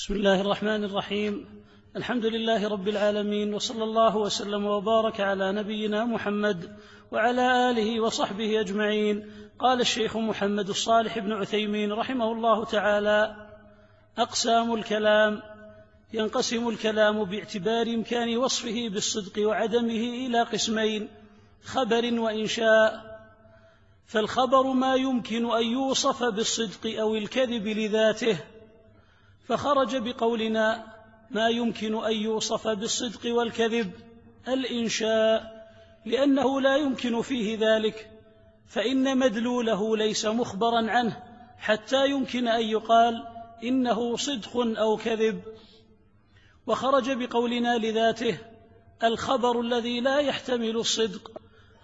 بسم الله الرحمن الرحيم. الحمد لله رب العالمين وصلى الله وسلم وبارك على نبينا محمد وعلى آله وصحبه أجمعين. قال الشيخ محمد الصالح بن عثيمين رحمه الله تعالى أقسام الكلام ينقسم الكلام باعتبار إمكان وصفه بالصدق وعدمه إلى قسمين خبر وإنشاء. فالخبر ما يمكن أن يوصف بالصدق أو الكذب لذاته. فخرج بقولنا ما يمكن أن يوصف بالصدق والكذب الإنشاء لأنه لا يمكن فيه ذلك فإن مدلوله ليس مخبرا عنه حتى يمكن أن يقال إنه صدق أو كذب. وخرج بقولنا لذاته الخبر الذي لا يحتمل الصدق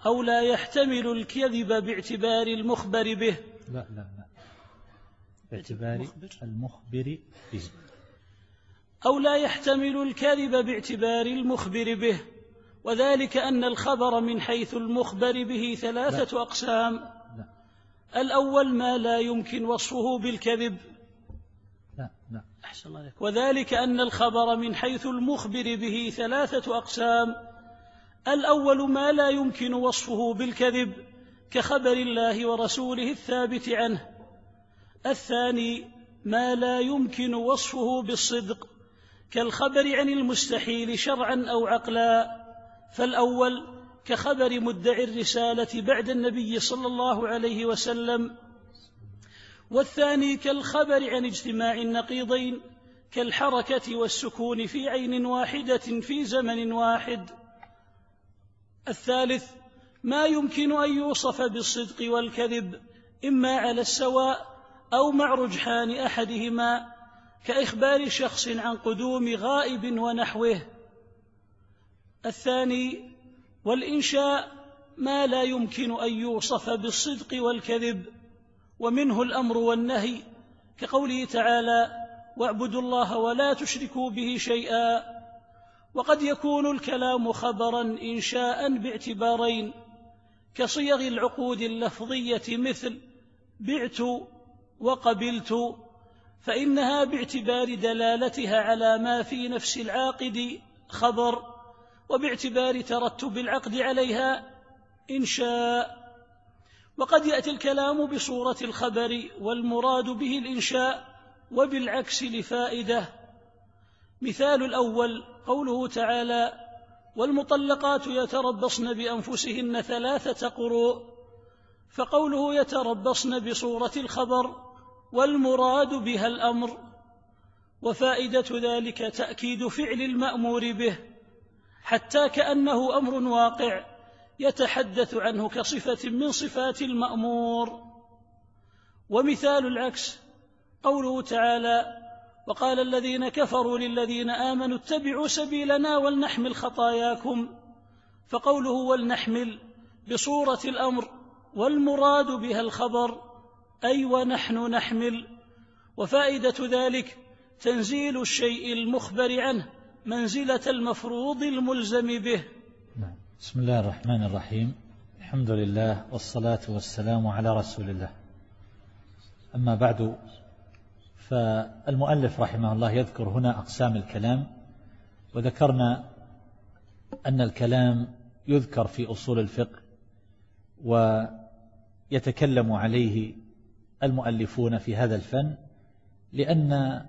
أو لا يحتمل الكذب باعتبار المخبر به. لا لا. باعتبار المخبر به. أو لا يحتمل الكذب باعتبار المخبر به. وذلك أن الخبر من حيث المخبر به ثلاثة لا. أقسام. لا. الأول ما لا يمكن وصفه بالكذب. لا لا. أحسن الله عليك. وذلك أن الخبر من حيث المخبر به ثلاثة أقسام. الأول ما لا يمكن وصفه بالكذب كخبر الله ورسوله الثابت عنه. الثاني ما لا يمكن وصفه بالصدق كالخبر عن المستحيل شرعا أو عقلا فالأول كخبر مدعي الرسالة بعد النبي صلى الله عليه وسلم والثاني كالخبر عن اجتماع النقيضين كالحركة والسكون في عين واحدة في زمن واحد. الثالث ما يمكن أن يوصف بالصدق والكذب إما على السواء أو مع رجحان أحدهما كإخبار شخص عن قدوم غائب ونحوه. الثاني والإنشاء ما لا يمكن أن يوصف بالصدق والكذب ومنه الأمر والنهي كقوله تعالى واعبدوا الله ولا تشركوا به شيئا وقد يكون الكلام خبرا انشاء باعتبارين كصيغ العقود اللفظية مثل بعت وقبلت فإنها باعتبار دلالتها على ما في نفس العاقد خبر وباعتبار ترتب العقد عليها انشاء وقد يأتي الكلام بصورة الخبر والمراد به الإنشاء وبالعكس لفائدة. مثال الأول قوله تعالى والمطلقات يتربصن بأنفسهن ثلاثة قروء. فقوله يتربصن بصورة الخبر والمراد بها الأمر وفائدة ذلك تأكيد فعل المأمور به حتى كأنه أمر واقع يتحدث عنه كصفة من صفات المأمور. ومثال العكس قوله تعالى وقال الذين كفروا للذين آمنوا اتبعوا سبيلنا ولنحمل خطاياكم. فقوله ولنحمل بصورة الأمر والمراد بها الخبر أي ونحن نحمل. وفائدة ذلك تنزيل الشيء المخبر عنه منزلة المفروض الملزم به. نعم. بسم الله الرحمن الرحيم. الحمد لله والصلاة والسلام على رسول الله. أما بعد فالمؤلف رحمه الله يذكر هنا أقسام الكلام. وذكرنا أن الكلام يذكر في أصول الفقه ويتكلم عليه المؤلفون في هذا الفن لأن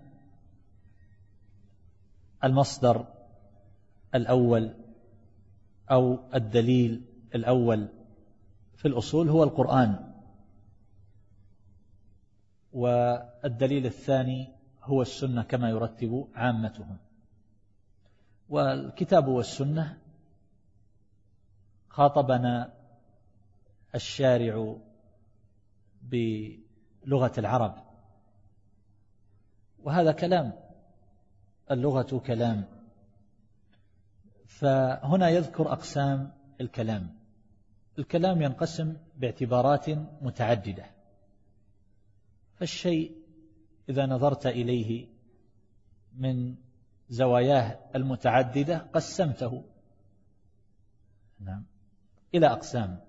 المصدر الأول أو الدليل الأول في الأصول هو القرآن والدليل الثاني هو السنة كما يرتب عامتهم. والكتاب والسنة خاطبنا الشارع لغة العرب. وهذا كلام اللغة كلام. فهنا يذكر أقسام الكلام. الكلام ينقسم باعتبارات متعددة. فالشيء إذا نظرت إليه من زواياه المتعددة قسمته. نعم. إلى أقسام.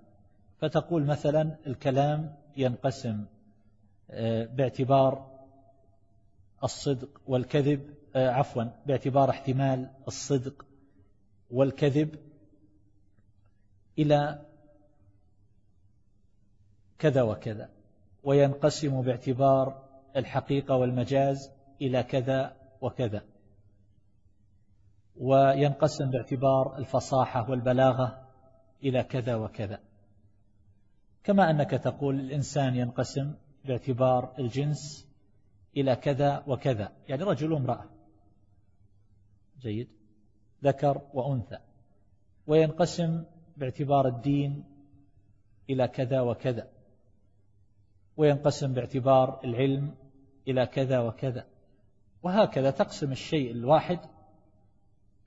فتقول مثلا الكلام ينقسم باعتبار الصدق والكذب آه، عفوا باعتبار احتمال الصدق والكذب إلى كذا وكذا وينقسم باعتبار الحقيقة والمجاز إلى كذا وكذا وينقسم باعتبار الفصاحة والبلاغة إلى كذا وكذا. كما أنك تقول الإنسان ينقسم باعتبار الجنس إلى كذا وكذا. يعني رجل وامرأة. جيد. ذكر وأنثى. وينقسم باعتبار الدين إلى كذا وكذا. وينقسم باعتبار العلم إلى كذا وكذا. وهكذا تقسم الشيء الواحد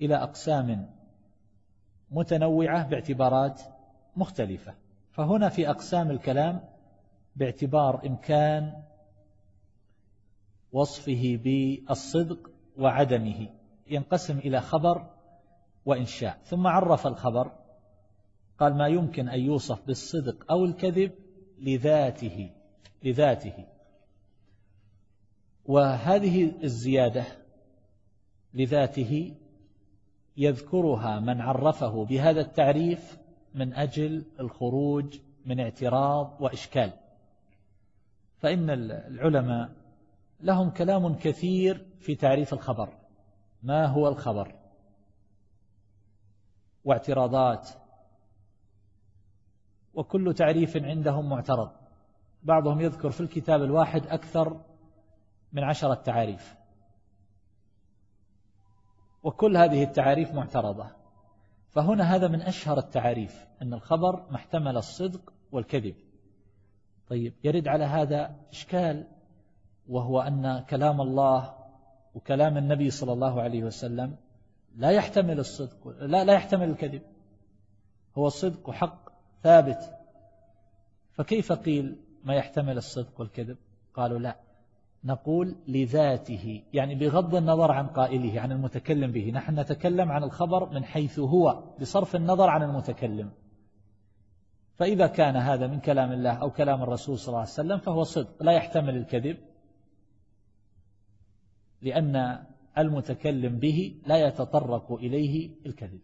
إلى أقسام متنوعة باعتبارات مختلفة. فهنا في أقسام الكلام باعتبار إمكان وصفه بالصدق وعدمه. ينقسم إلى خبر وإنشاء. ثم عرف الخبر. قال ما يمكن أن يوصف بالصدق أو الكذب لذاته لذاته. وهذه الزيادة لذاته يذكرها من عرفه بهذا التعريف من أجل الخروج من اعتراض وإشكال. فإن العلماء لهم كلام كثير في تعريف الخبر. ما هو الخبر؟ واعتراضات. وكل تعريف عندهم معترض. بعضهم يذكر في الكتاب الواحد أكثر من عشرة تعاريف وكل هذه التعاريف معترضة. فهنا هذا من أشهر التعاريف أن الخبر محتمل الصدق والكذب. طيب يرد على هذا إشكال وهو أن كلام الله وكلام النبي صلى الله عليه وسلم لا يحتمل الصدق لا, لا يحتمل الكذب. هو الصدق حق ثابت. فكيف قيل ما يحتمل الصدق والكذب؟ قالوا لا. نقول لذاته يعني بغض النظر عن قائله عن المتكلم به. نحن نتكلم عن الخبر من حيث هو بصرف النظر عن المتكلم. فإذا كان هذا من كلام الله أو كلام الرسول صلى الله عليه وسلم فهو صدق لا يحتمل الكذب. لأن المتكلم به لا يتطرق إليه الكذب.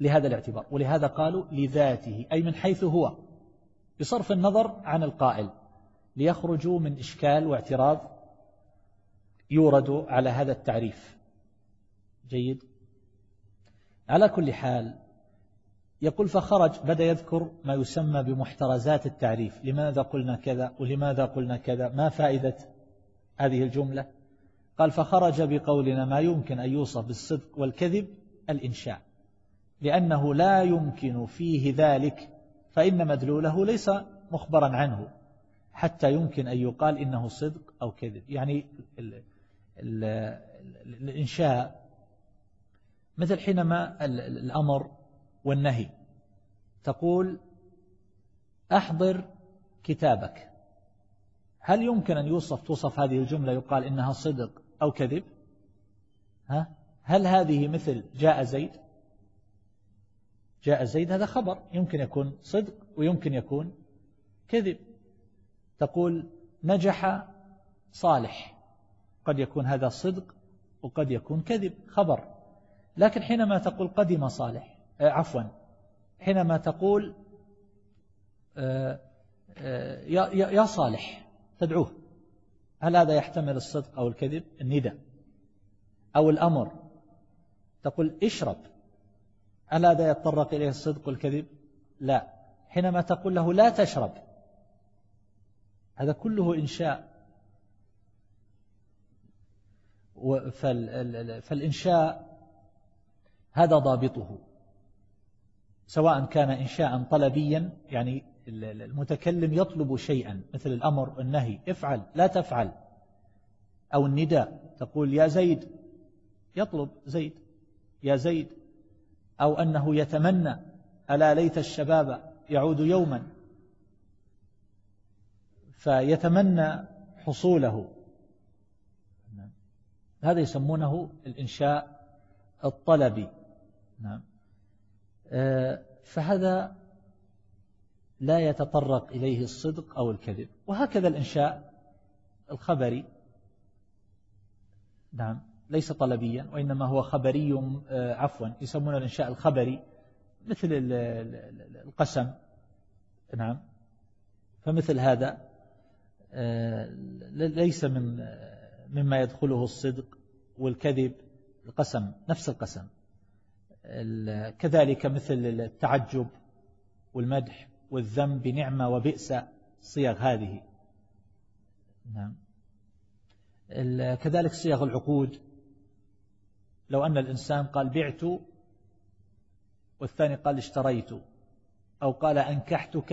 لهذا الاعتبار. ولهذا قالوا لذاته أي من حيث هو. بصرف النظر عن القائل. ليخرجوا من إشكال واعتراض يورد على هذا التعريف. جيد؟ على كل حال يقول فخرج بدأ يذكر ما يسمى بمحترزات التعريف. لماذا قلنا كذا؟ ولماذا قلنا كذا؟ ما فائدة هذه الجملة؟ قال فخرج بقولنا ما يمكن أن يوصف بالصدق والكذب الإنشاء لأنه لا يمكن فيه ذلك فإن مدلوله ليس مخبرا عنه حتى يمكن أن يقال إنه صدق أو كذب. يعني ال ال الإنشاء مثل حينما الأمر والنهي. تقول أحضر كتابك. هل يمكن أن يوصف توصف هذه الجملة يقال إنها صدق أو كذب؟ ها؟ هل هذه مثل جاء زيد؟ جاء زيد هذا خبر. يمكن يكون صدق ويمكن يكون كذب. تقول نجح صالح. قد يكون هذا صدق وقد يكون كذب. خبر. لكن حينما تقول قدم صالح عفوا. حينما تقول آه، آه، يا صالح تدعوه. هل هذا يحتمل الصدق أو الكذب؟ الندى أو الأمر. تقول اشرب. هل هذا يتطرق إليه الصدق والكذب؟ لا. حينما تقول له لا تشرب. هذا كله إنشاء. فالإنشاء هذا ضابطه. سواء كان إنشاء طلبيا يعني المتكلم يطلب شيئا مثل الأمر والنهي افعل لا تفعل. أو النداء تقول يا زيد يطلب زيد يا زيد. أو أنه يتمنى ألا ليت الشباب يعود يوما. فيتمنى حصوله. هذا يسمونه الإنشاء الطلبي. نعم. فهذا لا يتطرق إليه الصدق أو الكذب. وهكذا الإنشاء الخبري. نعم ليس طلبيا وإنما هو خبري آه، عفوا يسمونه الإنشاء الخبري مثل القسم. نعم فمثل هذا آه، ليس من مما يدخله الصدق والكذب القسم نفس القسم. كذلك مثل التعجب والمدح والذم بنعمة وبئس صيغ هذه. نعم. كذلك صيغ العقود. لو أن الإنسان قال بعت والثاني قال اشتريت أو قال أنكحتك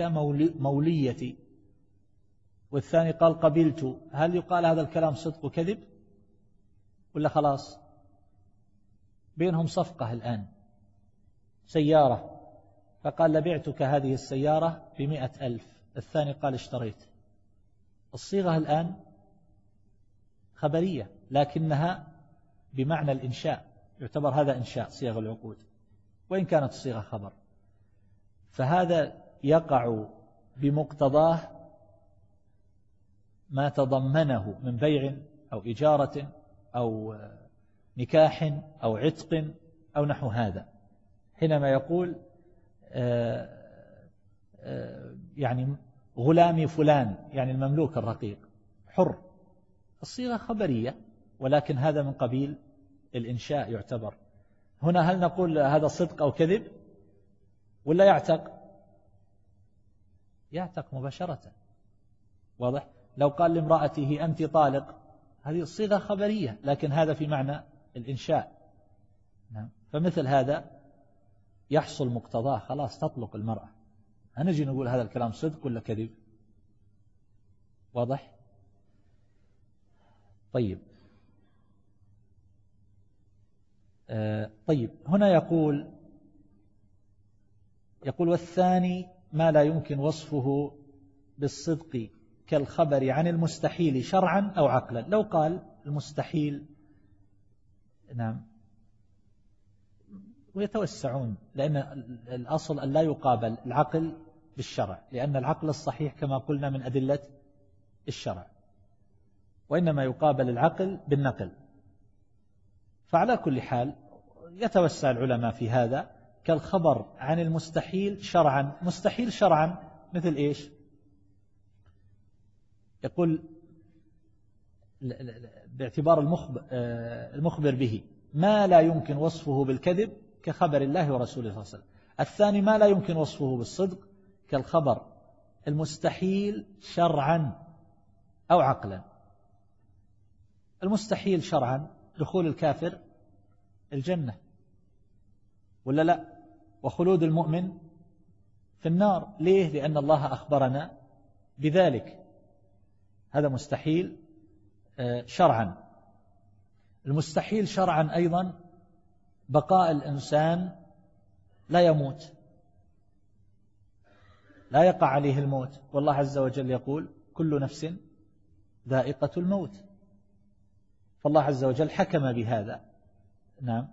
موليتي والثاني قال قبلت هل يقال هذا الكلام صدق وكذب ولا خلاص؟ بينهم صفقة الآن. سيارة. فقال لبعتك هذه السيارة بمئة ألف. الثاني قال اشتريت. الصيغة الآن خبرية لكنها بمعنى الإنشاء. يعتبر هذا إنشاء صيغ العقود. وإن كانت الصيغة خبر. فهذا يقع بمقتضاه ما تضمنه من بيع أو إجارة أو نكاح أو عتق أو نحو هذا. حينما يقول آه، آه، يعني غلامي فلان يعني المملوك الرقيق. حر. الصيغة خبرية ولكن هذا من قبيل الإنشاء يعتبر. هنا هل نقول هذا صدق أو كذب؟ ولا يعتق؟ يعتق مباشرة. واضح؟ لو قال لامرأته أنت طالق هذه الصيغة خبرية لكن هذا في معنى الإنشاء. نعم. فمثل هذا يحصل مقتضاه خلاص تطلق المرأة. هنجي نقول هذا الكلام صدق ولا كذب؟ واضح؟ طيب. آه طيب. هنا يقول يقول والثاني ما لا يمكن وصفه بالصدق كالخبر عن المستحيل شرعا أو عقلا. لو قال المستحيل نعم. ويتوسعون لأن الأصل أن لا يقابل العقل بالشرع لأن العقل الصحيح كما قلنا من أدلة الشرع وإنما يقابل العقل بالنقل. فعلى كل حال يتوسع العلماء في هذا كالخبر عن المستحيل شرعا مستحيل شرعا مثل إيش؟ يقول باعتبار المخبر به ما لا يمكن وصفه بالكذب كخبر الله ورسوله صلى الله عليه وسلم. الثاني ما لا يمكن وصفه بالصدق كالخبر المستحيل شرعا أو عقلا. المستحيل شرعا دخول الكافر الجنة ولا لا؟ وخلود المؤمن في النار. ليه؟ لأن الله أخبرنا بذلك. هذا مستحيل آه، شرعا. المستحيل شرعا أيضا بقاء الإنسان لا يموت. لا يقع عليه الموت. والله عز وجل يقول كل نفس ذائقة الموت. فالله عز وجل حكم بهذا. نعم.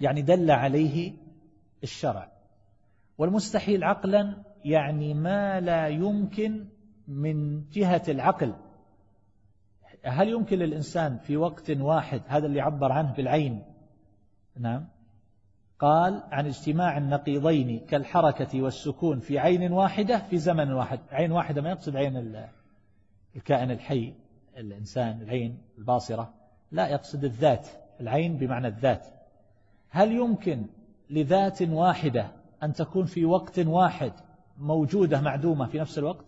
يعني دل عليه الشرع. والمستحيل عقلا يعني ما لا يمكن من جهة العقل. هل يمكن للإنسان في وقت واحد هذا اللي عبر عنه بالعين نعم. قال عن اجتماع النقيضين كالحركة والسكون في عين واحدة في زمن واحد. عين واحدة ما يقصد عين الكائن الحي الإنسان العين الباصرة. لا يقصد الذات العين بمعنى الذات. هل يمكن لذات واحدة أن تكون في وقت واحد موجودة معدومة في نفس الوقت؟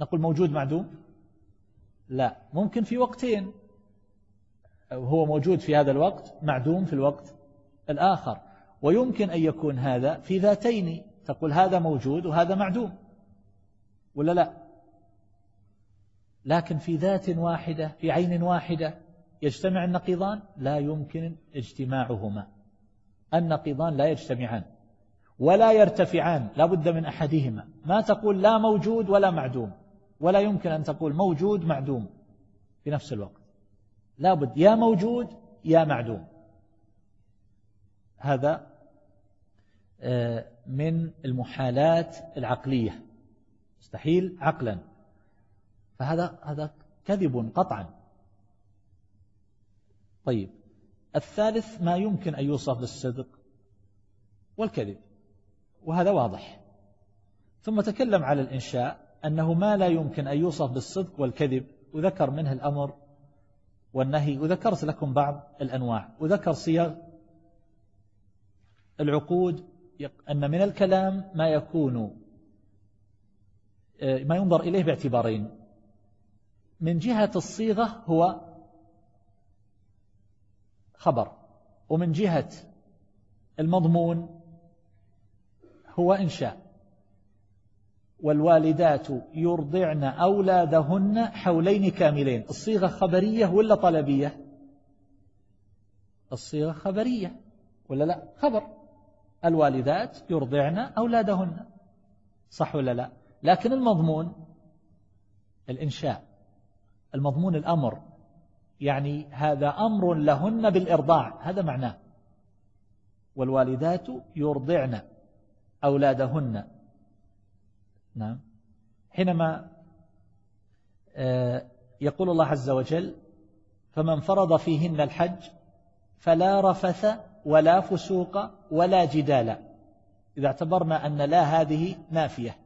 نقول موجود معدوم؟ لا. ممكن في وقتين. هو موجود في هذا الوقت معدوم في الوقت الآخر. ويمكن أن يكون هذا في ذاتين. تقول هذا موجود وهذا معدوم. ولا لا؟ لكن في ذات واحدة في عين واحدة يجتمع النقيضان لا يمكن اجتماعهما. النقيضان لا يجتمعان ولا يرتفعان لا بد من أحدهما. ما تقول لا موجود ولا معدوم. ولا يمكن أن تقول موجود معدوم. في نفس الوقت. لا بد يا موجود يا معدوم. هذا آه، من المحالات العقلية. مستحيل عقلا. فهذا هذا كذب قطعا. طيب الثالث ما يمكن أن يوصف بالصدق والكذب وهذا واضح. ثم تكلم على الإنشاء أنه ما لا يمكن أن يوصف بالصدق والكذب. وذكر منه الأمر والنهي. وذكرت لكم بعض الأنواع. وذكر صيغ العقود أن من الكلام ما يكون ما ينظر إليه باعتبارين. من جهة الصيغة هو خبر ومن جهة المضمون هو إنشاء. والوالدات يرضعن أولادهن حولين كاملين. الصيغة خبرية ولا طلبية؟ الصيغة خبرية ولا لا؟ خبر. الوالدات يرضعن أولادهن. صح ولا لا؟ لكن المضمون الإنشاء المضمون الأمر يعني هذا أمر لهن بالإرضاع هذا معناه. والوالدات يرضعن أولادهن. نعم. حينما آه، يقول الله عز وجل فمن فرض فيهن الحج فلا رفث ولا فسوق ولا جدال. إذا اعتبرنا أن لا هذه نافية.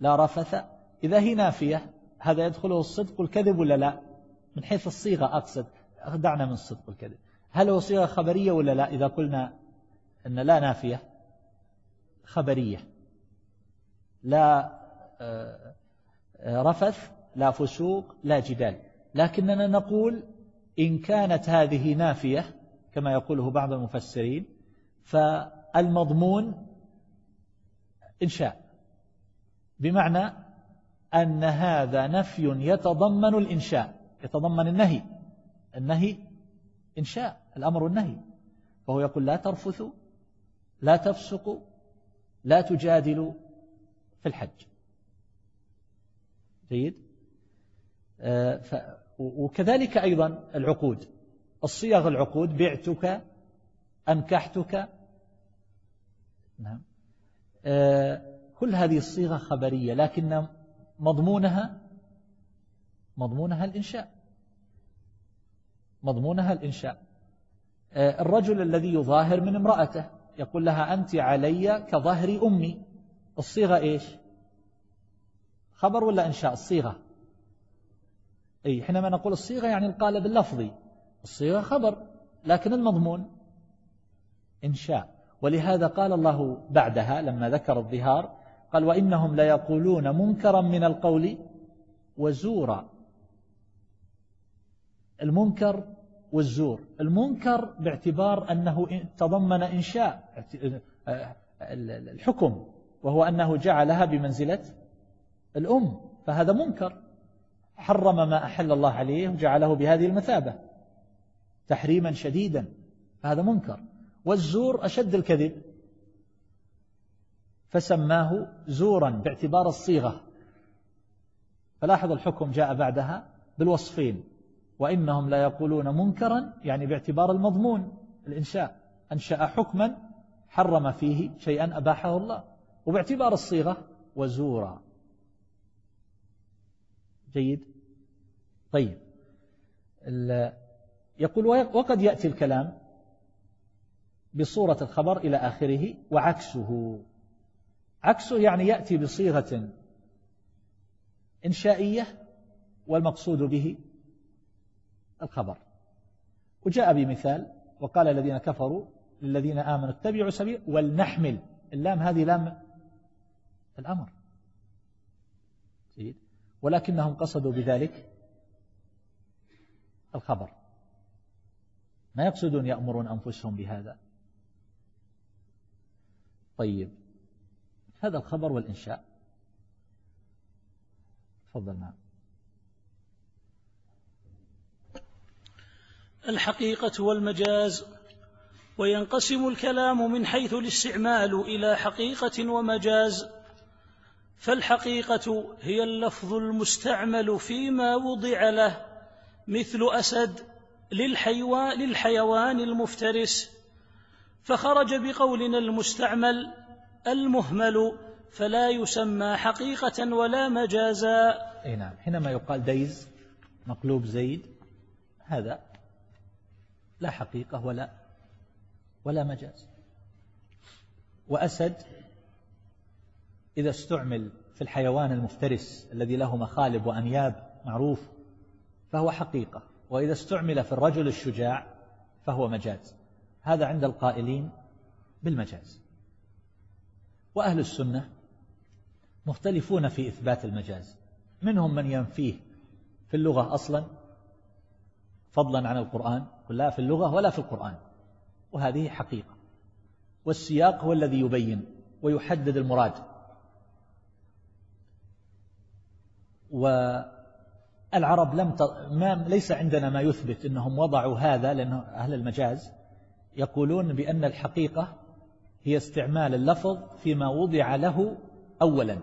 لا رفث. إذا هي نافية هذا يدخله الصدق والكذب ولا لا؟ من حيث الصيغة أقصد. دعنا من الصدق والكذب. هل هو صيغة خبرية ولا لا؟ إذا قلنا أن لا نافية خبرية. لا آه، آه، رفث لا فسوق لا جدال. لكننا نقول إن كانت هذه نافية كما يقوله بعض المفسرين فالمضمون إنشاء بمعنى أن هذا نفي يتضمن الإنشاء يتضمن النهي النهي إنشاء الأمر النهي فهو يقول لا ترفثوا لا تفسقوا لا تجادلوا في الحج. جيد؟ آه، وكذلك أيضا العقود. الصيغ العقود بعتك أنكحتك نعم. آه، كل هذه الصيغة خبرية لكن مضمونها مضمونها الإنشاء. مضمونها الإنشاء. آه، الرجل الذي يظاهر من امرأته يقول لها أنت علي كظهر أمي. الصيغة إيش؟ خبر ولا إنشاء؟ الصيغة. أي حينما نقول الصيغة يعني القالب اللفظي. الصيغة خبر لكن المضمون إنشاء. ولهذا قال الله بعدها لما ذكر الظهار قال وإنهم ليقولون منكرا من القول وزورا. المنكر والزور. المنكر باعتبار أنه تضمن إنشاء الحكم وهو أنه جعلها بمنزلة الأم فهذا منكر. حرم ما أحل الله عليه وجعله بهذه المثابة. تحريما شديدا. فهذا منكر. والزور أشد الكذب. فسماه زورا باعتبار الصيغة. فلاحظ الحكم جاء بعدها بالوصفين. وإنهم لا يقولون منكرا يعني باعتبار المضمون الإنشاء. أنشأ حكما حرم فيه شيئا أباحه الله. وباعتبار الصيغة وزورا. جيد؟ طيب. يقول وقد يأتي الكلام بصورة الخبر إلى آخره وعكسه. عكسه يعني يأتي بصيغة إنشائية والمقصود به الخبر. وجاء بمثال وقال الذين كفروا للذين آمنوا اتبعوا سبيل ولنحمل. اللام هذه لام الأمر. ولكنهم قصدوا بذلك الخبر. ما يقصدون يأمرون أنفسهم بهذا. طيب هذا الخبر والإنشاء. تفضل معنا الحقيقة والمجاز وينقسم الكلام من حيث الاستعمال إلى حقيقة ومجاز. فالحقيقة هي اللفظ المستعمل فيما وضع له مثل أسد للحيوان, للحيوان المفترس. فخرج بقولنا المستعمل المهمل فلا يسمى حقيقة ولا مجازا. أي نعم. حينما يقال ديز مقلوب زيد هذا لا حقيقة ولا ولا مجاز. وأسد إذا استعمل في الحيوان المفترس الذي له مخالب وأنياب معروف فهو حقيقة. وإذا استعمل في الرجل الشجاع فهو مجاز. هذا عند القائلين بالمجاز. وأهل السنة مختلفون في إثبات المجاز. منهم من ينفيه في اللغة أصلا فضلا عن القرآن لا في اللغة ولا في القرآن. وهذه حقيقة. والسياق هو الذي يبين ويحدد المراد. والعرب لم ت... ما ليس عندنا ما يثبت أنهم وضعوا هذا لأن أهل المجاز يقولون بأن الحقيقة هي استعمال اللفظ فيما وضع له أولا.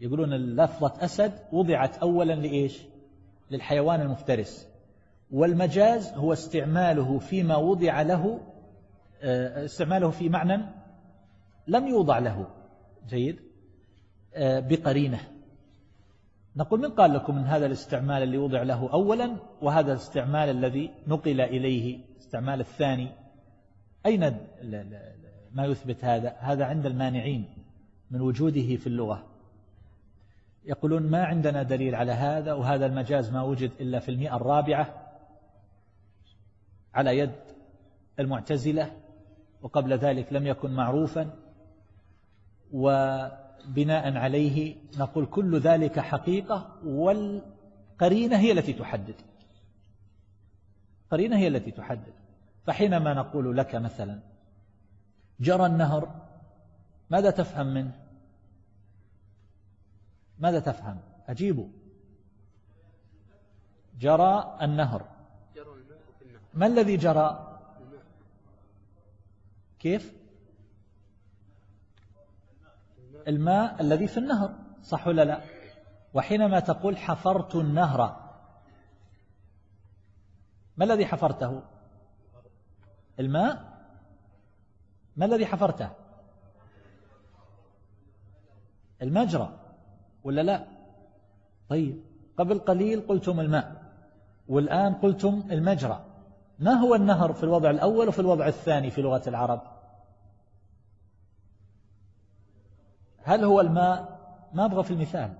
يقولون لفظة أسد وضعت أولا لإيش؟ للحيوان المفترس. والمجاز هو استعماله فيما وضع له آه، استعماله في معنى لم يوضع له. جيد؟ آه، بقرينة. نقول من قال لكم من هذا الاستعمال اللي وضع له أولا وهذا الاستعمال الذي نقل إليه استعمال الثاني. أين ما يثبت هذا؟ هذا عند المانعين من وجوده في اللغة. يقولون ما عندنا دليل على هذا وهذا المجاز ما وجد إلا في المئة الرابعة على يد المعتزلة وقبل ذلك لم يكن معروفا. وبناء عليه نقول كل ذلك حقيقة والقرينة هي التي تحدد. قرينة هي التي تحدد. فحينما نقول لك مثلا جرى النهر ماذا تفهم منه؟ ماذا تفهم؟ أجيبوا جرى النهر. ما الذي جرى؟ كيف؟ الماء الذي في النهر صح ولا لا؟ وحينما تقول حفرت النهر ما الذي حفرته؟ الماء؟ ما الذي حفرته؟ المجرى ولا لا؟ طيب قبل قليل قلتم الماء والآن قلتم المجرى. ما هو النهر في الوضع الأول وفي الوضع الثاني في لغة العرب؟ هل هو الماء؟ ما أبغى في المثال.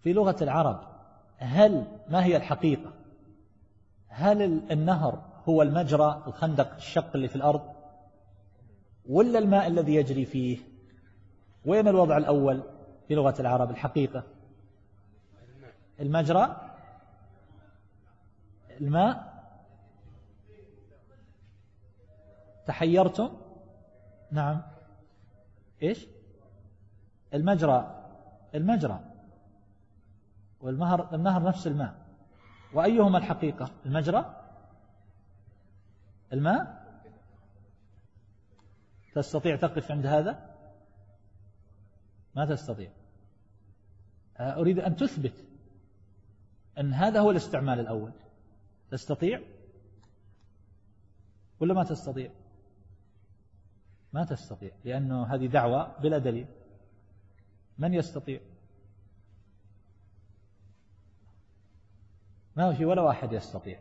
في لغة العرب هل ما هي الحقيقة؟ هل النهر هو المجرى الخندق الشق اللي في الأرض؟ ولا الماء الذي يجري فيه؟ وين الوضع الأول في لغة العرب؟ الحقيقة. المجرى؟ الماء؟ تحيرتم؟ نعم. إيش؟ المجرى المجرى. والمهر النهر نفس الماء. وأيهما الحقيقة؟ المجرى؟ الماء؟ تستطيع تقف عند هذا؟ ما تستطيع. أريد أن تثبت أن هذا هو الاستعمال الأول. تستطيع؟ ولا ما تستطيع؟ ما تستطيع لأنه هذه دعوة بلا دليل. من يستطيع؟ ما في ولا واحد يستطيع.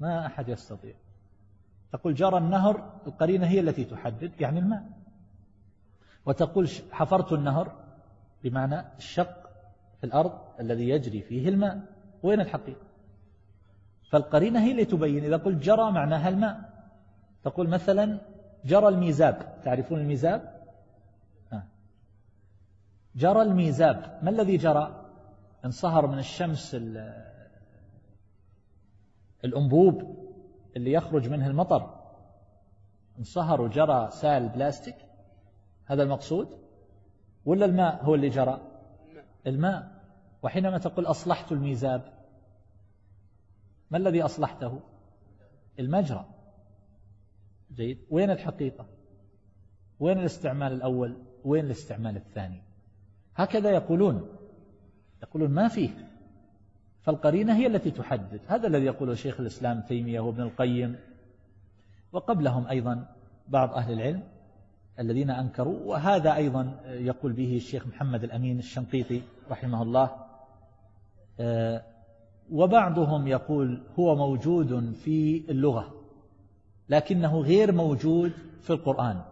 ما أحد يستطيع. تقول جرى النهر القرينة هي التي تحدد يعني الماء. وتقول حفرت النهر بمعنى الشق في الأرض الذي يجري فيه الماء. وين الحقيقة؟ فالقرينة هي اللي تبين. إذا قلت جرى معناها الماء. تقول مثلا جرى الميزاب. تعرفون الميزاب؟ جرى الميزاب. ما الذي جرى؟ انصهر من الشمس الأنبوب اللي يخرج منه المطر. انصهر وجرى سائل بلاستيك. هذا المقصود؟ ولا الماء هو اللي جرى؟ الماء. وحينما تقول أصلحت الميزاب ما الذي أصلحته؟ المجرى جيد. وين الحقيقة؟ وين الاستعمال الأول؟ وين الاستعمال الثاني؟ هكذا يقولون. يقولون ما فيه. فالقرينة هي التي تحدد هذا الذي يقوله شيخ الإسلام تيمية وابن القيم. وقبلهم أيضا بعض أهل العلم الذين أنكروا وهذا أيضا يقول به الشيخ محمد الأمين الشنقيطي رحمه الله. آه، وبعضهم يقول هو موجود في اللغة لكنه غير موجود في القرآن.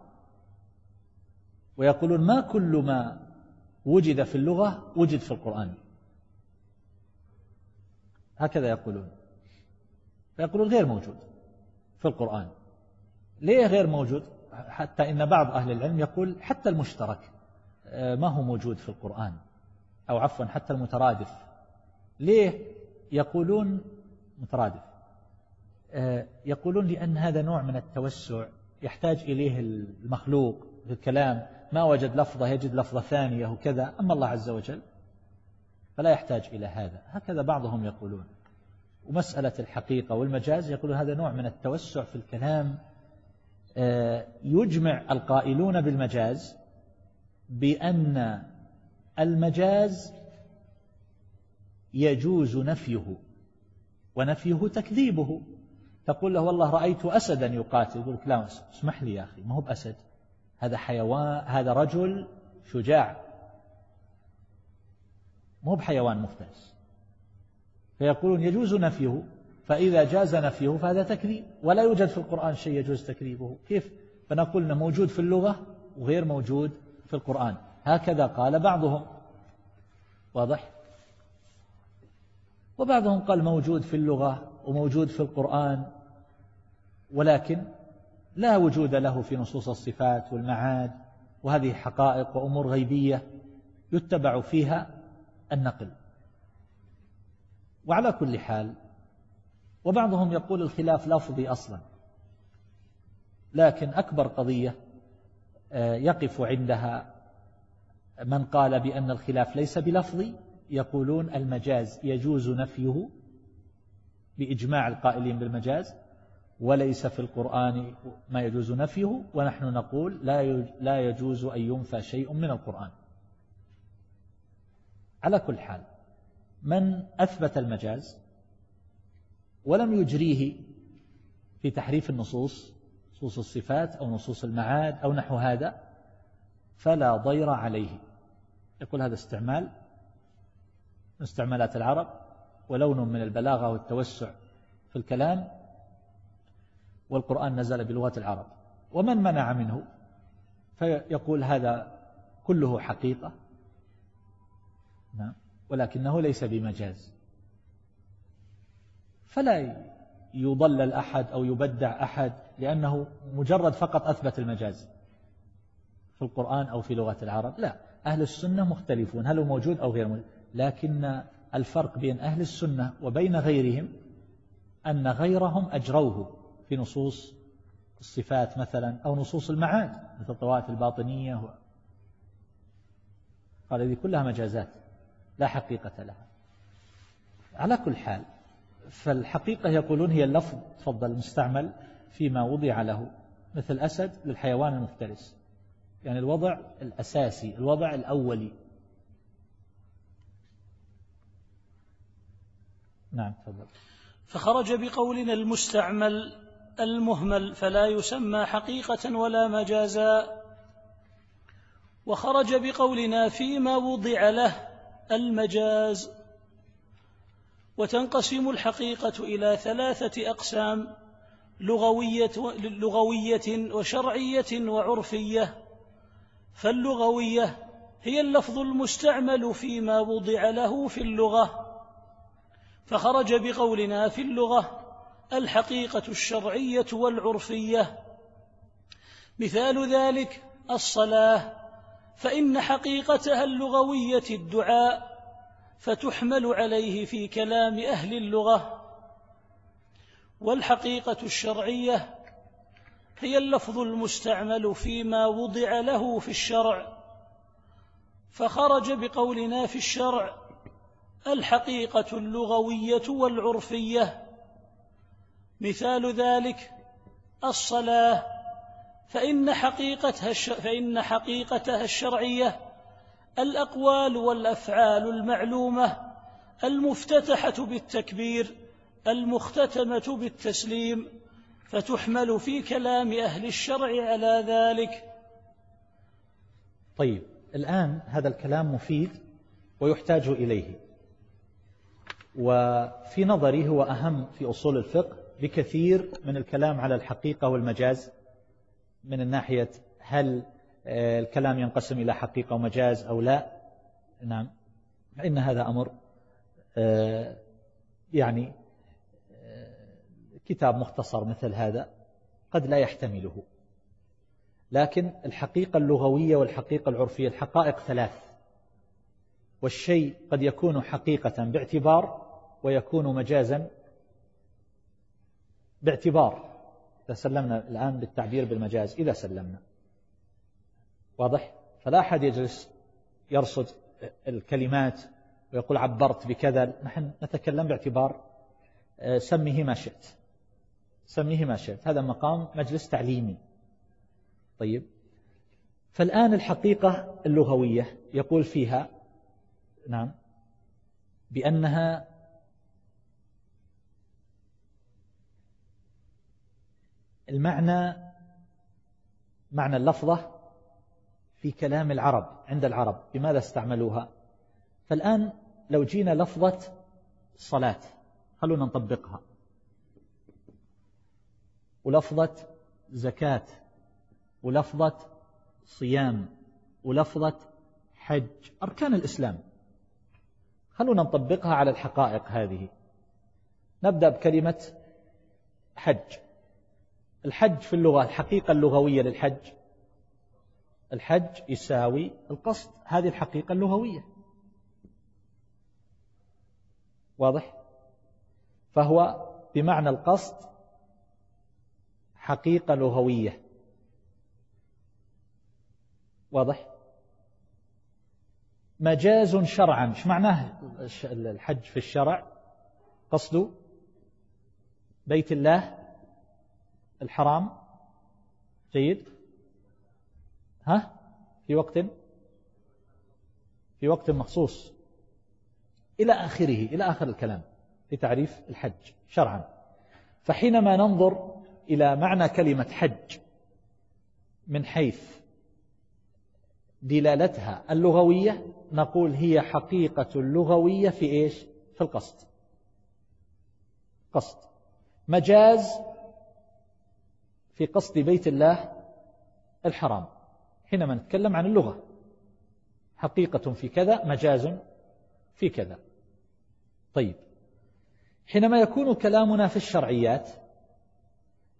ويقولون ما كل ما وجد في اللغة وجد في القرآن. هكذا يقولون. فيقولون غير موجود في القرآن. ليه غير موجود؟ حتى إن بعض أهل العلم يقول حتى المشترك آه، ما هو موجود في القرآن. أو عفوا حتى المترادف. ليه يقولون مترادف؟ آه، يقولون لأن هذا نوع من التوسع يحتاج إليه المخلوق. في الكلام ما وجد لفظة يجد لفظة ثانية وكذا أما الله عز وجل فلا يحتاج إلى هذا. هكذا بعضهم يقولون. ومسألة الحقيقة والمجاز يقولون هذا نوع من التوسع في الكلام. آه، يجمع القائلون بالمجاز بأن المجاز يجوز نفيه ونفيه تكذيبه. تقول له والله رأيت أسدا يقاتل يقول لك لا اسمح لي يا أخي ما هو بأسد؟ هذا حيوان هذا رجل شجاع. مو بحيوان مفترس. فيقولون يجوز نفيه فإذا جاز نفيه فهذا تكذيب. ولا يوجد في القرآن شيء يجوز تكذيبه. كيف؟ فنقول أنه موجود في اللغة وغير موجود في القرآن. هكذا قال بعضهم. واضح؟ وبعضهم قال موجود في اللغة وموجود في القرآن. ولكن لا وجود له في نصوص الصفات والمعاد وهذه حقائق وأمور غيبية يتبع فيها النقل. وعلى كل حال وبعضهم يقول الخلاف لفظي أصلا لكن أكبر قضية آه، يقف عندها من قال بأن الخلاف ليس بلفظي يقولون المجاز يجوز نفيه بإجماع القائلين بالمجاز. وليس في القرآن ما يجوز نفيه ونحن نقول لا يجوز أن ينفى شيء من القرآن. على كل حال من أثبت المجاز ولم يجريه في تحريف النصوص نصوص الصفات أو نصوص المعاد أو نحو هذا فلا ضير عليه. يقول هذا استعمال من استعمالات العرب ولون من البلاغة والتوسع في الكلام والقرآن نزل بلغة العرب. ومن منع منه؟ فيقول هذا كله حقيقة. نعم. ولكنه ليس بمجاز. فلا يضلل أحد أو يبدع أحد لأنه مجرد فقط أثبت المجاز. في القرآن أو في لغة العرب؟ لا. أهل السنة مختلفون هل هو موجود أو غير موجود. لكن الفرق بين أهل السنة وبين غيرهم أن غيرهم أجروه. في نصوص الصفات مثلا أو نصوص المعاد مثل طوائف الباطنية قال هذه كلها مجازات لا حقيقة لها. على كل حال فالحقيقة يقولون هي اللفظ تفضل مستعمل فيما وضع له مثل أسد للحيوان المفترس. يعني الوضع الأساسي الوضع الأولي. نعم تفضل. فخرج بقولنا المستعمل المهمل فلا يسمى حقيقة ولا مجازا. وخرج بقولنا فيما وضع له المجاز. وتنقسم الحقيقة إلى ثلاثة أقسام لغوية, لغوية وشرعية وعرفية. فاللغوية هي اللفظ المستعمل فيما وضع له في اللغة. فخرج بقولنا في اللغة الحقيقة الشرعية والعرفية. مثال ذلك الصلاة. فإن حقيقتها اللغوية الدعاء فتحمل عليه في كلام أهل اللغة. والحقيقة الشرعية هي اللفظ المستعمل فيما وضع له في الشرع. فخرج بقولنا في الشرع الحقيقة اللغوية والعرفية. مثال ذلك الصلاة. فإن حقيقتها فإن حقيقتها الشرعية الأقوال والأفعال المعلومة المفتتحة بالتكبير المختتمة بالتسليم فتحمل في كلام أهل الشرع على ذلك. طيب الآن هذا الكلام مفيد ويحتاج إليه. وفي نظري هو أهم في أصول الفقه بكثير من الكلام على الحقيقة والمجاز من الناحية هل آه، الكلام ينقسم إلى حقيقة ومجاز أو لا؟ نعم. إن هذا أمر آه، يعني آه، كتاب مختصر مثل هذا قد لا يحتمله. لكن الحقيقة اللغوية والحقيقة العرفية الحقائق ثلاث. والشيء قد يكون حقيقة باعتبار ويكون مجازا باعتبار إذا سلمنا الآن بالتعبير بالمجاز إذا سلمنا. واضح؟ فلا أحد يجلس يرصد الكلمات ويقول عبرت بكذا. نحن نتكلم باعتبار آه، سميه ما شئت. سميه ما شئت. هذا مقام مجلس تعليمي. طيب. فالآن الحقيقة اللغوية يقول فيها نعم بأنها المعنى معنى اللفظة في كلام العرب عند العرب. بماذا استعملوها؟ فالآن لو جينا لفظة صلاة خلونا نطبقها. ولفظة زكاة ولفظة صيام ولفظة حج أركان الإسلام. خلونا نطبقها على الحقائق هذه. نبدأ بكلمة حج. الحج في اللغة الحقيقة اللغوية للحج. الحج يساوي القصد هذه الحقيقة اللغوية. واضح؟ فهو بمعنى القصد حقيقة لغوية. واضح؟ مجاز شرعا. إيش معناه الحج في الشرع؟ قصد بيت الله الحرام. جيد. ها؟ في وقت في وقت مخصوص. إلى آخره إلى آخر الكلام في تعريف الحج شرعا. فحينما ننظر إلى معنى كلمة حج من حيث دلالتها اللغوية نقول هي حقيقة لغوية في إيش؟ في القصد. قصد. مجاز في قصد بيت الله الحرام. حينما نتكلم عن اللغة حقيقة في كذا مجاز في كذا. طيب حينما يكون كلامنا في الشرعيات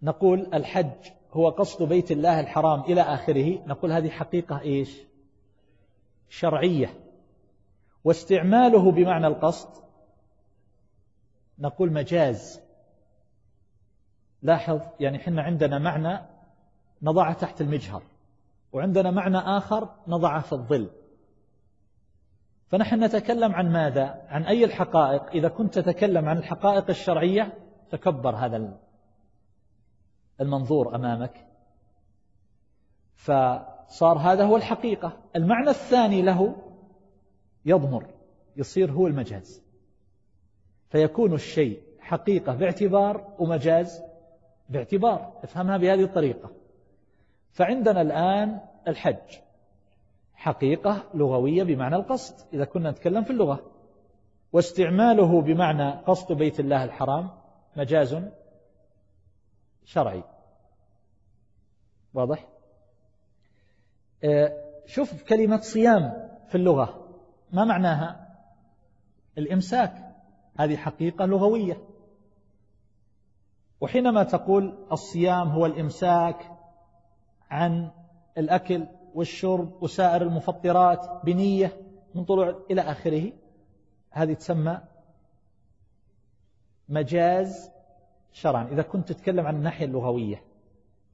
نقول الحج هو قصد بيت الله الحرام إلى آخره نقول هذه حقيقة إيش؟ شرعية. واستعماله بمعنى القصد نقول مجاز. لاحظ يعني حنا عندنا معنى نضعه تحت المجهر وعندنا معنى آخر نضعه في الظل. فنحن نتكلم عن ماذا؟ عن أي الحقائق؟ إذا كنت تتكلم عن الحقائق الشرعية تكبر هذا المنظور أمامك. فصار هذا هو الحقيقة. المعنى الثاني له يضمر يصير هو المجاز. فيكون الشيء حقيقة باعتبار ومجاز باعتبار افهمها بهذه الطريقة. فعندنا الآن الحج. حقيقة لغوية بمعنى القصد إذا كنا نتكلم في اللغة. واستعماله بمعنى قصد بيت الله الحرام مجاز شرعي. واضح؟ آه، شوف كلمة صيام في اللغة. ما معناها؟ الإمساك. هذه حقيقة لغوية. وحينما تقول الصيام هو الإمساك عن الأكل والشرب وسائر المفطرات بنية من طلوع إلى آخره هذه تسمى مجاز شرعا. إذا كنت تتكلم عن الناحية اللغوية